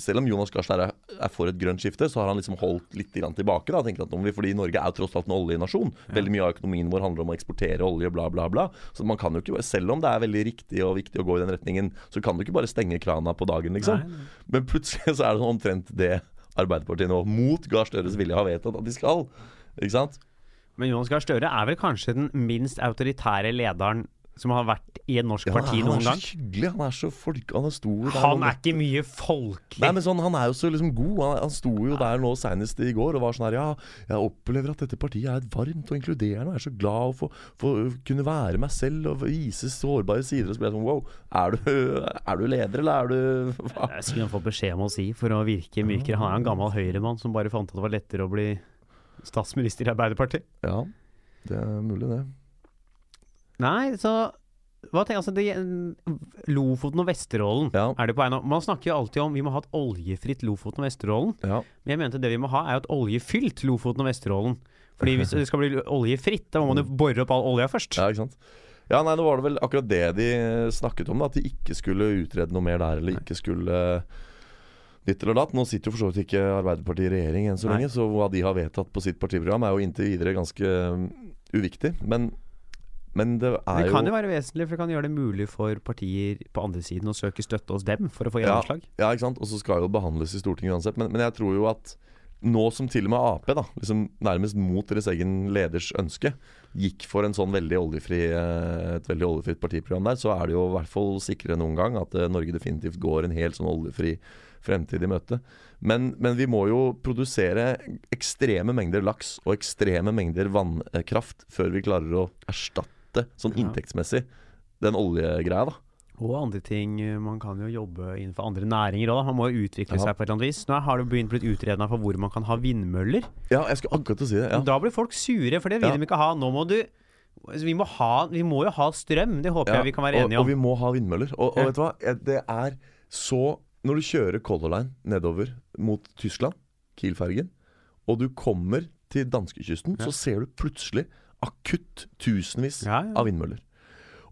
selv om Jonas Gahr Støre er for et grønt skifte, så har han liksom holdt litt tilbake. da, tenker at om vi, Fordi Norge er jo tross alt en oljenasjon. Veldig mye av økonomien vår handler om å eksportere olje, bla, bla, bla. Så man kan jo ikke, selv om det er veldig riktig og viktig å gå i den retningen, så kan du ikke bare stenge krana på dagen, liksom. Nei. Men plutselig så er det sånn omtrent det Arbeiderpartiet nå, mot Gahr Støres vilje, har vedtatt at de skal. Ikke sant? Men Jonas Gahr Støre er vel kanskje den minst autoritære lederen som har vært i et norsk Ja, parti han noen er så gang. hyggelig. Han er så folk... Han er stor Han, Han er ikke mye folkelig. Nei, men sånn, Han er jo så liksom god. Han, han sto jo der nå senest i går og var sånn her Ja, jeg opplever at dette partiet er varmt og inkluderende, og jeg er så glad å få, få kunne være meg selv og vise sårbare sider. Og så ble jeg sånn Wow, er du, er du leder, eller er du hva? Jeg skulle han fått beskjed om å si for å virke mykere. Han er en gammel høyremann som bare fant at det var lettere å bli statsminister i Arbeiderpartiet. Ja, det er mulig, det. Nei, så hva tenker, altså, det, Lofoten og Vesterålen Ja. er det på vei nå. Man snakker jo alltid om vi må ha et oljefritt Lofoten og Vesterålen. Ja, Men jeg mente det vi må ha, er jo et oljefylt Lofoten og Vesterålen. Fordi hvis det skal bli oljefritt, da må man jo bore opp all olja først. ja, ikke sant. Ja, nei, nå var det vel akkurat det de snakket om, da, at de ikke skulle utrede noe mer der, eller ikke skulle ditt eller datt. Nå sitter jo for så vidt ikke Arbeiderpartiet i regjering enn så Nei. lenge, så hva de har vedtatt på sitt partiprogram er jo inntil videre ganske um, uviktig. Men, men det er Det kan jo være vesentlig, for det kan gjøre det mulig for partier på andre siden å søke støtte hos dem for å få gjennomslag. ja, ikke sant. Og så skal jo behandles i Stortinget uansett. Men, men jeg tror jo at nå som til og med Ap, da, liksom nærmest mot deres egen leders ønske, gikk for en sånn veldig oljefri, eh, et veldig oljefritt partiprogram der, så er det jo i hvert fall sikrere enn noen gang at eh, Norge definitivt går en helt sånn oljefri fremtid i møte. Men, men vi må jo produsere ekstreme mengder laks og ekstreme mengder vannkraft før vi klarer å erstatte, sånn inntektsmessig, den oljegreia, da. Og andre ting. eh, Man kan jo jobbe innenfor andre næringer òg. Man må jo utvikle Ja. seg på et eller annet vis. Nå har det begynt blitt utreda for hvor man kan ha vindmøller. Ja, jeg skulle akkurat å si det. Ja. Da blir folk sure, for det vil Ja. de ikke ha. Nå må du altså, vi må, ha, vi må jo ha strøm, det håper jeg vi kan være enige om. Og vi må ha vindmøller. Og, og vet du hva? Det er så Når du kjører Color Line nedover mot Tyskland, Kiel-fergen, og du kommer til danskekysten, Ja. så ser du plutselig akutt tusenvis Ja, ja. av vindmøller.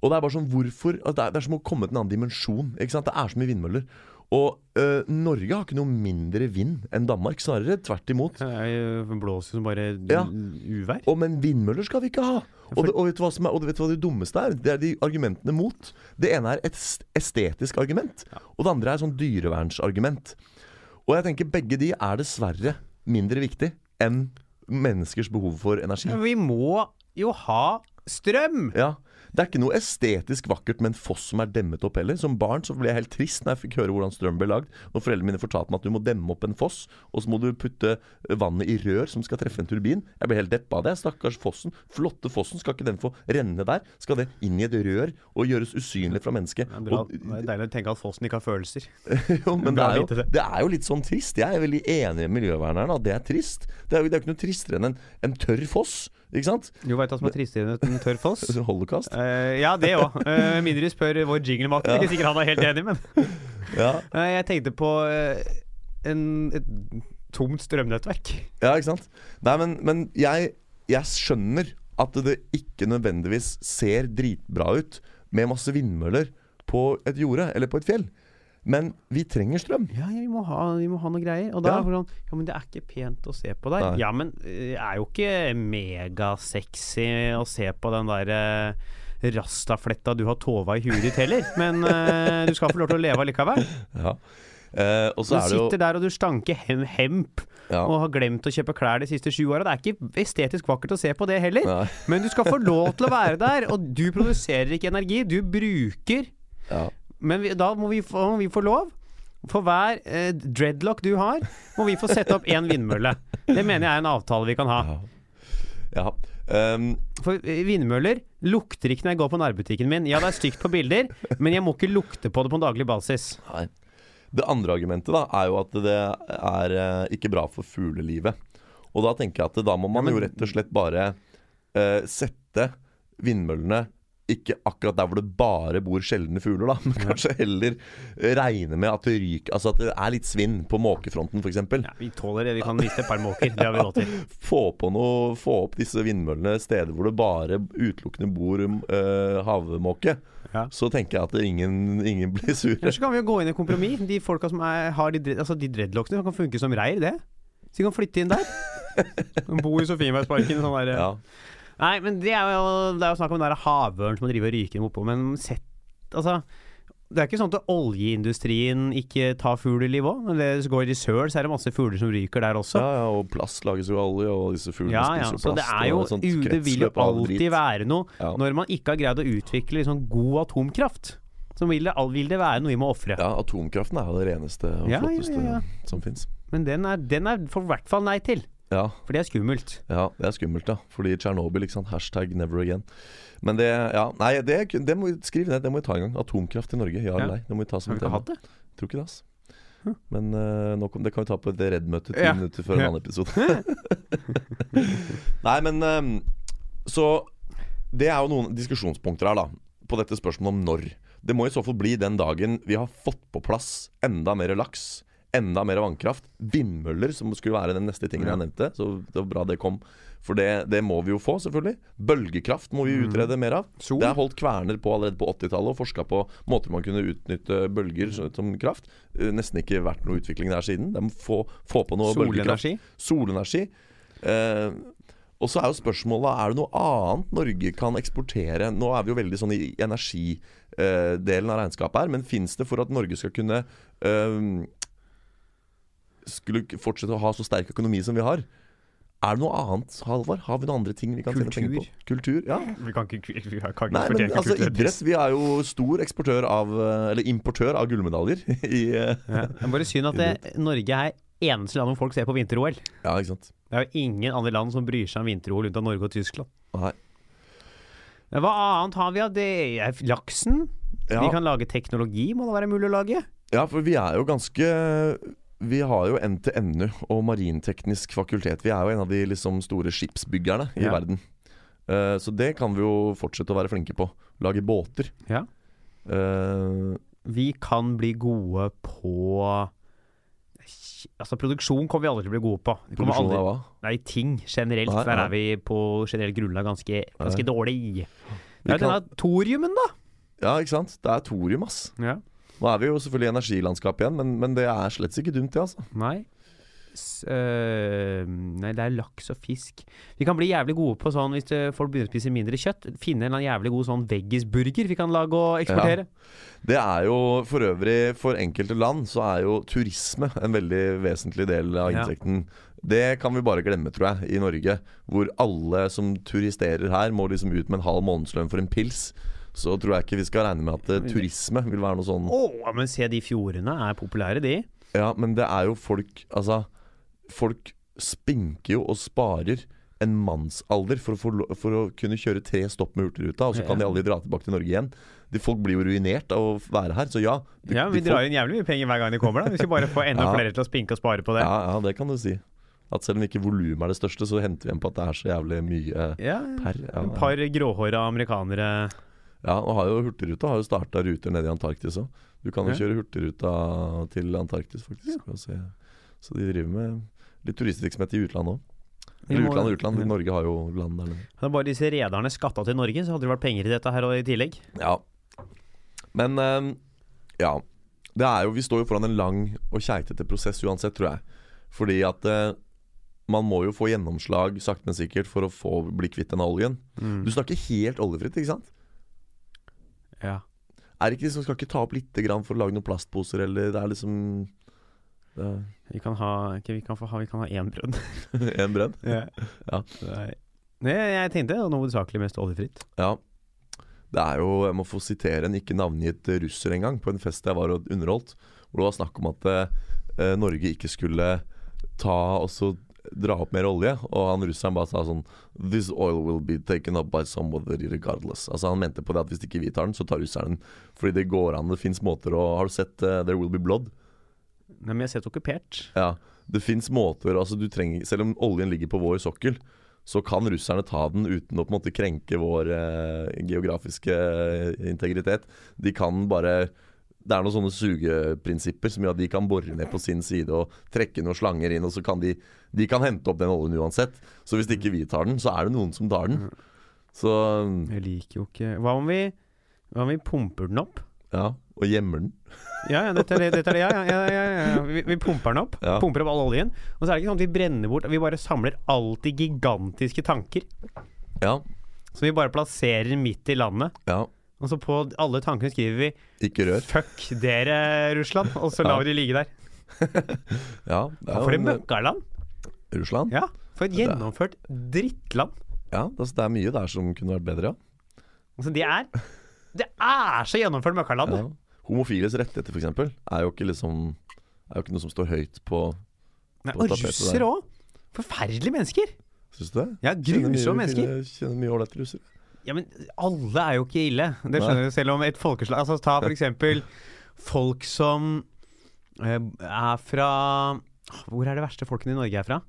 Og det er bare sånn hvorfor altså, det, er, det er som å komme til en annen dimensjon. Det er så mye vindmøller. Og øh, Norge har ikke noe mindre vind enn Danmark. Snarere tvert imot. Det er blåser som bare Ja. uvær. Og, men vindmøller skal vi ikke ha. Og, det, og, vet du hva som er, og vet du hva det dummeste er? Det er de argumentene mot. Det ene er et estetisk argument, og det andre er sånn dyrevernsargument. Og jeg tenker begge de er dessverre mindre viktig enn menneskers behov for energi. Men vi må jo ha strøm! Ja, Det er ikke noe estetisk vakkert med en foss som er demmet opp heller. Som barn så ble jeg helt trist når jeg fikk høre hvordan strøm ble lagd. Når foreldrene mine fortalte meg at du må demme opp en foss, og så må du putte vannet i rør som skal treffe en turbin. Jeg ble helt deppa av det. Stakkars fossen. Flotte fossen. Skal ikke den få renne der? Skal det inn i et rør og gjøres usynlig fra mennesket? Det er, bra, Og- det er deilig å tenke at fossen ikke har følelser. jo, men det er jo, det. er jo litt sånn trist. Jeg er veldig enig med miljøverneren at det er trist. Det er jo det er jo ikke noe tristere enn en, en tørr foss, ikke sant? Jo, veit du hva som er tristere enn en tørr foss? Holocaust. Uh, ja, det òg. Uh, mindre du spør vår jinglemaker. Ikke sikkert han er helt enig, men Ja, uh, jeg tenkte på eh, en, et tomt strømnettverk. ja ikke sant? Nei, men, men jeg, jeg skjønner at det ikke nødvendigvis ser dritbra ut med masse vindmøller på et jorde eller på et fjell. Men vi trenger strøm. Ja, vi må ha, vi må ha noe greier. Og da Ja. er det sånn Ja, men det er ikke pent å se på der. Nei. Ja, men eh, det er jo ikke megasexy å se på den der uh, rastafletta du har tova i huet ditt heller. Men uh, du skal få lov til å leve allikevel. Ja. Uh, Du så er det jo sitter der og du stanker hem hemp ja. og har glemt å kjøpe klær de siste sju åra. Det er ikke estetisk vakkert å se på det heller. Nei. Men du skal få lov til å være der, og du produserer ikke energi. Du bruker Ja. Men vi, da må vi, få, må vi få lov. For hver eh, dreadlock du har, må vi få sette opp én vindmølle. Det mener jeg er en avtale vi kan ha. Ja. ja. Um... For eh, vindmøller lukter ikke når jeg går på nærbutikken min. Ja, det er stygt på bilder, men jeg må ikke lukte på det på en daglig basis. Nei. Det andre argumentet da er jo at det er eh, ikke bra for fuglelivet. Og da tenker jeg at da må man Ja, men- jo rett og slett bare eh, sette vindmøllene ikke akkurat der hvor det bare bor sjeldne fugler, da, men kanskje heller regne med at det ryker Altså at det er litt svinn på måkefronten, f.eks. Ja, vi tåler det. Vi kan miste et par måker. Det har vi råd til. Få, på noe, få opp disse vindmøllene steder hvor det bare utelukkende bor uh, havmåke. Ja. Så tenker jeg at ingen, ingen blir sure. Eller så kan vi jo gå inn i kompromiss. De folka som er, har de, altså de dreadlocksene, kan funke som reir, det. Så de kan flytte inn der. Bo i Sofienbergsparken. Sånn der, Ja. Nei, men det er jo, det er jo snakk om den der havørnen som man driver og ryker oppå, men sett Altså Det er ikke sånn at oljeindustrien ikke tar fugleliv òg. Når det går i søl, så er det masse fugler som ryker der også. Ja, ja, og plast lages jo av olje, og disse fuglene Ja, ja, spiser så jo det plast. er jo og sånt Det vil jo alltid være noe Ja. Når man ikke har greid å utvikle liksom god atomkraft, så vil det, vil det være noe vi må ofre. Ja, atomkraften er jo det reneste og flotteste som fins. Men den er, den er for hvert fall nei til. Ja, For det er skummelt. ja, det er skummelt, da. Fordi Tsjernobyl, ikke sant. Hashtag never again. Men det Ja, nei, det, det må skrive ned. Det må vi ta en gang. Atomkraft i Norge, ja Ja. eller nei? Det må vi ta som Har vi ikke tema. hatt det? Tror ikke det, altså. Men uh, nå kom, det kan vi ta på et Redd-møtet ti Ja. minutter før en annen episode. Nei, men um, Så det er jo noen diskusjonspunkter her, da. På dette spørsmålet om når. Det må i så fall bli den dagen vi har fått på plass enda mer laks, enda mer vannkraft. Vindmøller, som skulle være den neste tingen jeg nevnte. Så det var bra det kom. For det, det må vi jo få, selvfølgelig. Bølgekraft må vi utrede mer av. Sol. Det er holdt kverner på allerede på 80-tallet og forska på måter man kunne utnytte bølger som- kraft. Eh, Nesten ikke vært noe utvikling der siden. De må få, få på noe bølgekraft. Solenergi. Solenergi. Eh, og så er jo spørsmålet Er det noe annet Norge kan eksportere. Nå er vi jo veldig sånn i energidelen av regnskapet her, men fins det for at Norge skal kunne eh, Skulle fortsette å ha så sterk økonomi som vi har? Er det noe annet, Halvard? Har vi noen andre ting vi kan tjene penger på? Kultur. Ja. Vi kan ikke, vi kan ikke Nei, men altså kultur idrett Vi er jo stor eksportør av eh, Eller importør av gullmedaljer i eh, Ja. Det er bare synd at det, Norge er eneste land hvor folk ser på vinter-OL. Ja, ikke sant. Det er jo ingen andre land som bryr seg om vinter-OL unntatt Norge og Tyskland. Nei. Men hva annet har vi av det? Er laksen? Ja. Vi kan lage teknologi, må det være mulig å lage? Ja, for vi er jo ganske Vi har jo NTNU og Marinteknisk fakultet. Vi er jo en av de liksom store skipsbyggerne i Ja. verden. Uh, så det kan vi jo fortsette å være flinke på. Lage båter. Ja. Uh, Vi kan bli gode på Altså Produksjon kommer vi aldri til å bli gode på. Vi produksjon aldri, av hva? nei, ting generelt. Nei, Der er vi på generelt grunnlag ganske, ganske Nei. dårlig. Det er denne thoriumen, da. Ja, ikke sant. Det er thorium, ass. Ja. Nå er vi jo selvfølgelig i energilandskapet igjen, men, men det er slett ikke dumt, det, altså. Nei. S øh, nei, det er laks og fisk. Vi kan bli jævlig gode på sånn hvis det, folk begynner å spise mindre kjøtt. Finne en jævlig god sånn veggisburger vi kan lage og eksportere. Det er jo for øvrig For enkelte land så er jo turisme en veldig vesentlig del av Ja. Det kan vi bare glemme, tror jeg, i Norge. Hvor alle som turisterer her, må liksom ut med en halv månedslønn for en pils. Så tror jeg ikke vi skal regne med at uh, turisme vil være noe sånn oh, men se de fjordene er populære, de. Ja, men det er jo folk Altså, folk spinker jo og sparer en mannsalder for å, få, for å kunne kjøre tre stopp med Hurtigruta, og så kan de aldri dra tilbake til Norge igjen. De Folk blir jo ruinert av å være her, så ja. De, Ja, Vi drar inn jævlig mye penger hver gang de kommer. da Vi skal bare få enda Ja. flere til å spinke og spare på det. Ja, ja, det kan du si. At selv om ikke volumet er det største, så henter vi igjen på at det er så jævlig mye Ja, per. Ja, Et par gråhåra amerikanere ja og har jo Hurtigruta har jo starta ruter nede i Antarktis òg. Du kan jo kjøre Hurtigruta til Antarktis, faktisk. Ja. Så de driver med litt turistvirksomhet i utlandet òg. Eller utlandet, utland og utland. Norge har jo land der nede. Bare disse rederne skatta til Norge, så hadde det vært penger i dette her i tillegg. Ja. Men um, ja. Det er jo, vi står jo foran en lang og keitete prosess uansett, tror jeg. Fordi at uh, man må jo få gjennomslag sakte, men sikkert for å få bli kvitt denne oljen. Mm. Du snakker helt oljefritt, ikke sant? Ja. Er det ikke liksom, Skal ikke ta opp lite grann for å lage noen plastposer, eller det er liksom det er Vi kan ha ikke, vi kan få ha, vi kan ha én brønn. En brønn? ja. Ja. Nei. Nei, jeg tenkte noe hovedsakelig mest oljefritt. Ja. Det er jo, jeg må få sitere en ikke navngitt russer en gang, på en fest jeg var og underholdt, hvor det var snakk om at eh, Norge ikke skulle ta og så dra opp mer olje. Og han russeren bare sa sånn This oil will be taken up by somebody regardless. Altså Han mente på det at hvis ikke vi tar den, så tar russeren den. Fordi det går an, det fins måter å Har du sett uh, There Will Be Blood? Nei, men jeg har sett okkupert. Ja, det fins måter altså du trenger, Selv om oljen ligger på vår sokkel, så kan russerne ta den uten å på en måte krenke vår uh, geografiske eh, integritet. De kan bare Det er noen sånne sugeprinsipper som gjør at de kan bore ned på sin side og trekke noen slanger inn, og så kan de De kan hente opp den oljen uansett. Så hvis ikke vi tar den, så er det noen som tar den. Så Jeg liker jo ikke Hva om vi Hva om vi pumper den opp? ja, og gjemmer den. Ja, ja, dette er det. Dette er det ja, ja, ja, ja. Vi, vi pumper den opp. Pumper opp all oljen. Og så er det ikke sånn at vi brenner bort Vi bare samler alltid gigantiske tanker Ja, som vi bare plasserer midt i landet. ja. Og så på alle tankene skriver vi. 'fuck dere, Russland', og så lar vi de ligge der. Ja, for jo en- møkkaland. Russland. Ja, for et gjennomført drittland. Ja, altså, det er mye der som kunne vært bedre, ja. Altså, de er Det er så gjennomført møkkaland. ja. Homofiles rettigheter, f.eks., er jo ikke liksom Er jo ikke noe som står høyt på Nei, på Og russere òg. Forferdelige mennesker. Syns du det? Ja, grusomme mennesker. Kjenner mye ålreite russere. Ja, men alle er jo ikke ille. Det skjønner du selv om et folkeslag Altså Ta for eksempel folk som eh, er fra Hvor er det verste folkene i Norge er fra?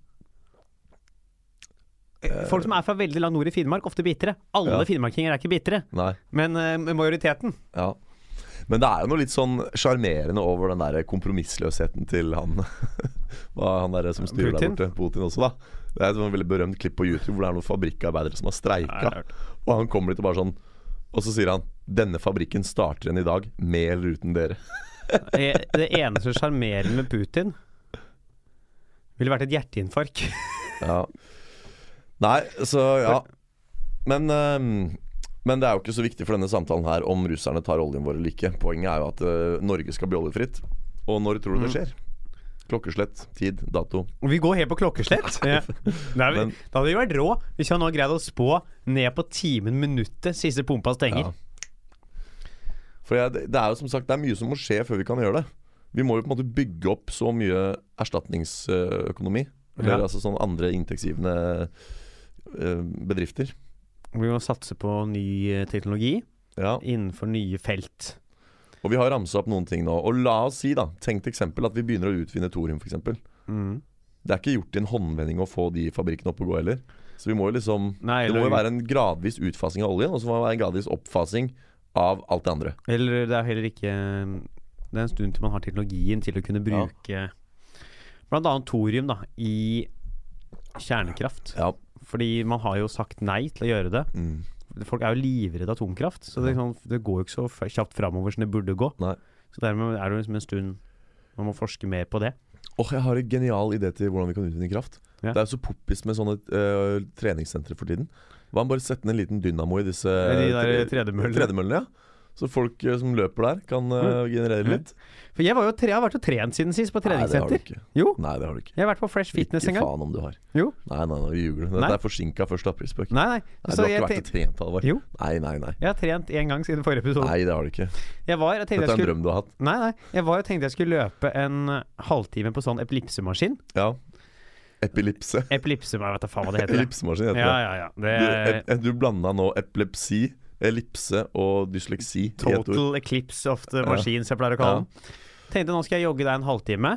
Eh, Folk som er fra veldig langt nord i Finnmark, ofte bitre. Alle Ja. finnmarkinger er ikke bitre, men eh, majoriteten Ja. Men det er jo noe litt sånn sjarmerende over den der kompromissløsheten til han Hva han der som styrer Putin? der borte. Putin også, da. Det er et veldig berømt klipp på YouTube hvor det er noen fabrikkarbeidere som har streika. Og han kommer dit og bare sånn Og så sier han 'Denne fabrikken starter igjen i dag, med eller uten dere'. Det eneste sjarmerende med Putin ville vært et hjerteinfarkt. Ja. Nei, så ja. Men, ehm, men det er jo ikke så viktig for denne samtalen her om russerne tar oljen vår eller ikke. Poenget er jo at uh, Norge skal bli oljefritt. Og når tror du det skjer? Klokkeslett, tid, dato. Vi går helt på klokkeslett. Ja. Nei, vi, Men- da hadde vi vært rå hvis vi hadde nå greid å spå ned på timen, minuttet, siste pumpa stenger. Ja. For jeg, det det er jo som sagt Det er mye som må skje før vi kan gjøre det. Vi må jo på en måte bygge opp så mye erstatningsøkonomi. Eller Ja. altså sånn andre inntektsgivende eh, bedrifter. Vi må satse på ny eh, teknologi Ja. innenfor nye felt. Og vi har ramsa opp noen ting nå. Og la oss si, da, tenkt eksempel, at vi begynner å utvinne thorium, f.eks. Mm. Det er ikke gjort i en håndvending å få de fabrikkene opp og gå heller. Så vi må jo liksom Nei, Det må jo være en gradvis utfasing av oljen, og så må det være en gradvis oppfasing av alt det andre. eller det er heller ikke Det er en stund til man har teknologien til å kunne bruke blant annet thorium da, i kjernekraft. Ja. Fordi man har jo sagt nei til å gjøre det. Mm. Folk er jo livredde atomkraft, så det, sånn, det går jo ikke så kjapt framover som det burde gå. Nei. Så dermed er det liksom en stund man må forske mer på det. Åh, jeg har en genial idé til hvordan vi kan utvinne kraft. Ja. Det er jo så poppis med sånne uh, treningssentre for tiden. Hva om bare sette ned en liten dynamo i disse De der tre- tredemøllene. tredemøllene, ja. Så folk øh, som løper der, kan uh, generere Mm. litt. For jeg, var jo tre, jeg har vært og trent siden sist, på Nei, det har du ikke. Jo, Nei, det har du ikke. jeg har vært på Fresh Fitness ikke en gang. faen om du har. Jo. Nei, nei, nei, du. Dette er forsinka 1. aprilspøk. Nei, nei. Nei, du har ikke vært og trent, Halvard. Jo. Nei, nei, nei. jeg har trent én gang siden forrige episode. Nei, det har du ikke. Var, Dette er en skulle drøm du har hatt. Nei, nei. Jeg var og tenkte jeg skulle løpe en halvtime på sånn epilepsemaskin. Ja. Epilipse. Epilepse, jeg vet da faen hva det heter. Ellipsemaskin heter Ja, det. ja, ja. Det Du, ep, du blanda nå epilepsi, ellipse og dysleksi total eclipse of the machines, jeg pleier å kalle den. Tenkte nå skal jeg jogge deg en halvtime.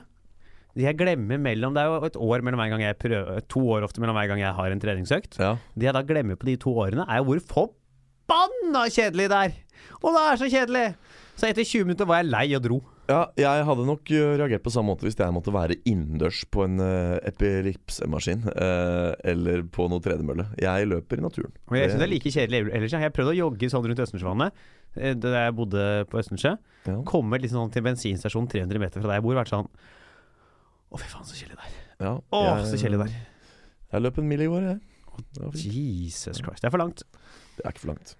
Jeg glemmer mellom Det er jo et år mellom hver gang jeg prøver To år ofte mellom hver gang jeg har en treningsøkt. Ja. Det jeg da glemmer på de to årene, er jo hvor forbanna kjedelig det er! Og det er så kjedelig! Så etter 20 minutter var jeg lei og dro. ja, jeg hadde nok øh, reagert på samme måte hvis jeg måtte være innendørs på en uh, epilipsemaskin. uh, eller på noe tredemølle. Jeg løper i naturen. Og jeg syns det er like kjedelig ellers. Jeg prøvd å jogge sånn rundt Østensjøvannet der jeg bodde på Østensjø. Ja. Kommer liksom sånn til bensinstasjonen 300 meter fra der jeg bor. Vært sånn Å, fy faen, så kjedelig det er. Ja, Å, jeg- så kjedelig det er. Jeg løp en mil i går, jeg. Jesus Christ. Det er for langt. Det er ikke for langt.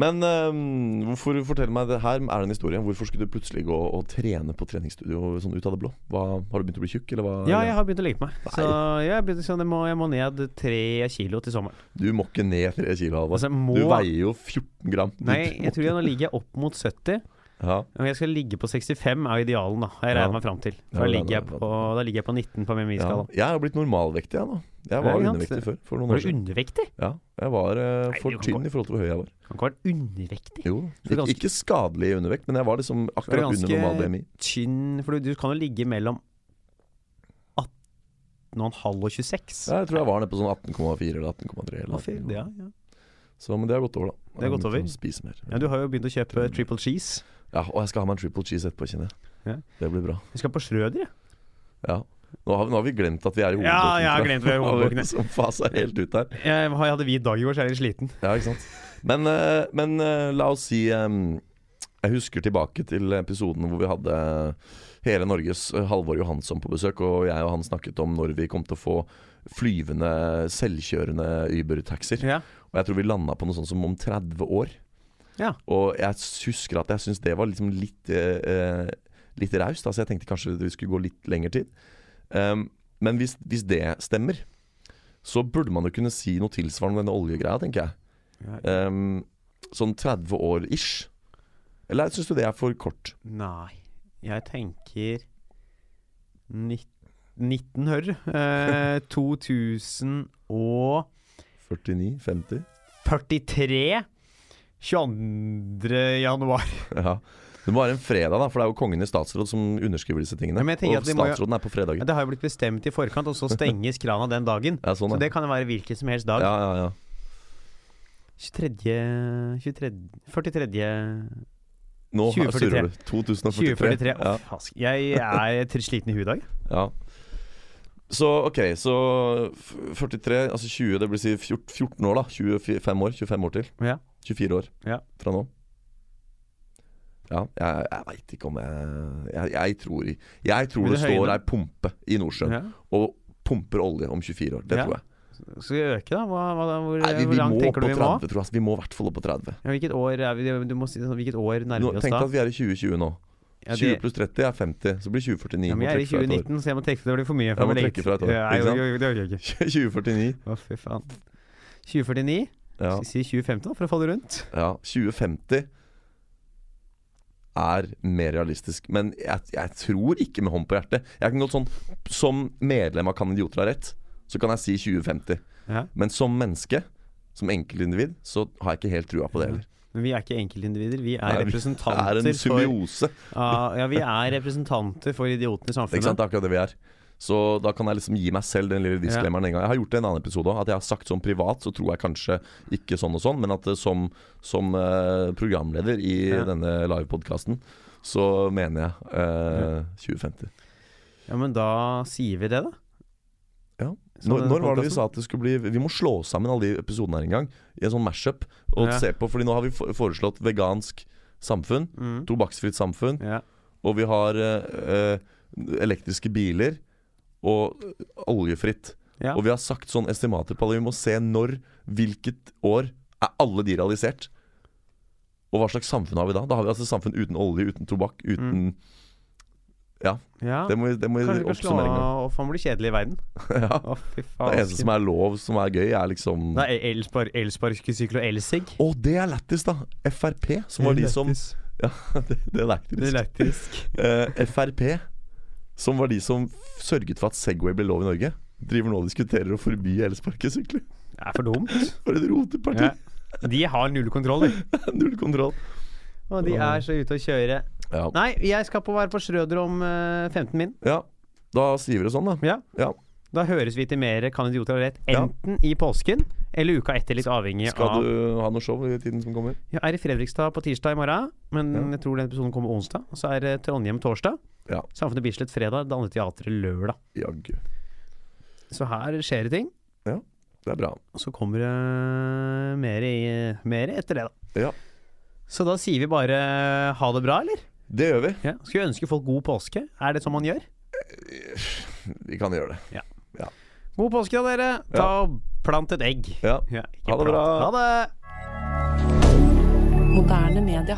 Men um, hvorfor fortell meg det her er en historie. Hvorfor skulle du plutselig gå og trene på treningsstudio sånn ut av det blå? Hva, har du begynt å bli tjukk, eller hva? Ja, jeg har begynt å legge på meg. Nei. Så jeg, begynt, sånn, jeg, må, jeg må ned tre kilo til sommeren. Du må ikke ned tre kilo, Halvard. Altså, må, Du veier jo 14 gram. Nei, jeg tror jeg nå ligger jeg opp mot 70. Ja, jeg skal ligge på 65 er jo idealen, da. Jeg Jeg Ja. regner meg fram til. Da er ligger, jeg på, da ligger jeg på 19 på min viskala. Ja. Jeg har blitt normalvektig, jeg nå. Jeg var undervektig før. For noen Var år du siden. undervektig? Ja, jeg var uh, Nei, for tynn i forhold til hvor høy jeg var. Kan ikke være undervektig. Jo, Ik ganske- ikke skadelig undervekt, men jeg var liksom Du akkurat under normal BMI. tynn For du, du kan jo ligge mellom 18,5 og 26. Ja, jeg tror jeg var nede på sånn 18,4 eller 18,3. eller Å, fy, 18,4. ja, ja. Så, men det har gått over, da. Det har gått over. Spise mer. ja, du har jo begynt å kjøpe triple cheese. Ja, og jeg skal ha meg en triple cheese etterpå, kjenner jeg. Ja. Det blir bra. Vi skal på Schrøder, jeg. Ja. Nå har, vi, nå har vi glemt at vi er i Ja, jeg har glemt vi er i hovedboken. Som faser helt ut der. Jeg, jeg hadde hvit dag i går, så jeg er litt sliten. Ja, ikke sant. Men, eh, men eh, la oss si Jeg husker tilbake til episoden hvor vi hadde hele Norges eh, Halvor Johansson på besøk, og jeg og han snakket om når vi kom til å få flyvende, selvkjørende Uber-taxier. Ja. Og jeg tror vi landa på noe sånt som om 30 år. Ja. Og jeg husker at jeg syns det var liksom litt eh, Litt raust. Altså jeg tenkte kanskje vi skulle gå litt lengre tid. Um, men hvis, hvis det stemmer, så burde man jo kunne si noe tilsvarende om denne oljegreia, tenker jeg. Um, sånn 30 år ish. Eller syns du det er for kort? Nei, jeg tenker 19 hør Eh, 2043 49? 50? 22. januar. Ja. Det må være en fredag, da, for det er jo Kongen i statsråd som underskriver disse tingene. Ja, og statsråden jo- er på fredager. Det har jo blitt bestemt i forkant, og så stenges krana den dagen. Ja, sånn, Så det kan jo være hvilken som helst dag. Ja, ja, ja. 23. 23 43. Nå 2043. surrer du. 2043. 2043. Ja, Jeg er sliten i huet i dag. ja. Så OK, så 43, altså 20, det blir si 14 14 år, da. 25 år. 25 år til. Ja. 24 år Ja. fra nå. Ja, jeg, jeg veit ikke om jeg Jeg, jeg tror, jeg tror det det står ei pumpe i Nordsjøen Ja. og pumper olje om 24 år. Det Ja. tror jeg. Skal vi øke, da? Hva, hva, hvor, Nei, vi, hvor vi langt tenker du vi må? tror jeg. Altså, Vi må i hvert fall opp på 30. Ja, hvilket år er vi Du må si sånn, Hvilket år nærmer vi oss da? Tenk at vi er i 2020 nå. Ja, 20 pluss 30 er 50, så blir 2049. ja, men jeg er i trekke fra et år. 2019, så jeg må trekke det blir for mye. For jeg må trekke fra et år, Ja, det orker jeg ikke. 2049. Å, fy faen. 2049? Ja, Skal vi si 2050, da, for å få det rundt? ja. 2050 er mer realistisk. Men jeg, jeg tror ikke med hånd på hjertet. Jeg kan godt sånn Som medlem av Kan idioter ha rett, så kan jeg si 2050. Ja. Men som menneske, som enkeltindivid, så har jeg ikke helt trua på det heller. Men vi er ikke enkeltindivider. Vi er Nei, vi er en for uh, ja, vi er representanter for idiotene i samfunnet. Ikke sant? Det er akkurat det vi er. Så da kan jeg liksom gi meg selv den lille disclaimeren en gang. Jeg har gjort det i en annen episode òg. At jeg har sagt sånn privat, så tror jeg kanskje ikke sånn og sånn, men at eh, som, som uh, programleder i Ja. denne livepodkasten, så mener jeg eh, 2050. Ja, men da sier vi det, da. Ja. Når, når var det vi sa at det skulle bli Vi må slå sammen alle de episodene her en gang, i en sånn mashup, og Ja. se på Fordi nå har vi foreslått vegansk samfunn, Mm. tobakksfritt samfunn, Ja. og vi har eh, elektriske biler og oljefritt. Ja. Og vi har sagt sånn estimater på det. Vi må se når, hvilket år er alle de realisert. Og hva slags samfunn har vi da? Da har vi altså samfunn uten olje, uten tobakk, uten ja. Det må vi, det må vi Kanskje vi kan slå av man blir kjedelig i verden. ja. Å, fy Det eneste som er lov, som er gøy, er liksom Det er elspar, elsparkesykkel og elsig. Å, det er lættis, da! Frp, som var de som Ja, det, det er Det er lættis. lættis. Eh, Frp, som var de som sørget for at Segway ble lov i Norge, driver nå og diskuterer å forby elsparkesykler. Det er for dumt. For et roteparti! Ja. De har null kontroll, de. Null kontroll. Og de er så ute å kjøre. Ja. Nei, jeg skal på være på Schrøder om uh, 15 min. ja. Da sier vi det sånn, da. Ja. Ja. Da høres vi til mer Kan idioter ha rett enten i påsken eller uka etter, litt avhengig Skal av du ha noe show i tiden som kommer? Jeg er i Fredrikstad på tirsdag i morgen, men jeg tror den episoden kommer onsdag. Og så er det Trondheim torsdag. Ja. Samfunnet Bislett fredag. Det andre teatret lørdag. Jaggu. Så her skjer det ting. Ja, Det er bra. Og så kommer det mer, i, mer etter det, da. Ja. Så da sier vi bare ha det bra, eller? Det gjør vi. Ja. Skal vi ønske folk god påske? Er det sånn man gjør? Vi kan gjøre det. God påske, da, dere. Ta og Plant et egg. Ja. Ja, Ha det plant. bra. Ha det! Moderne media.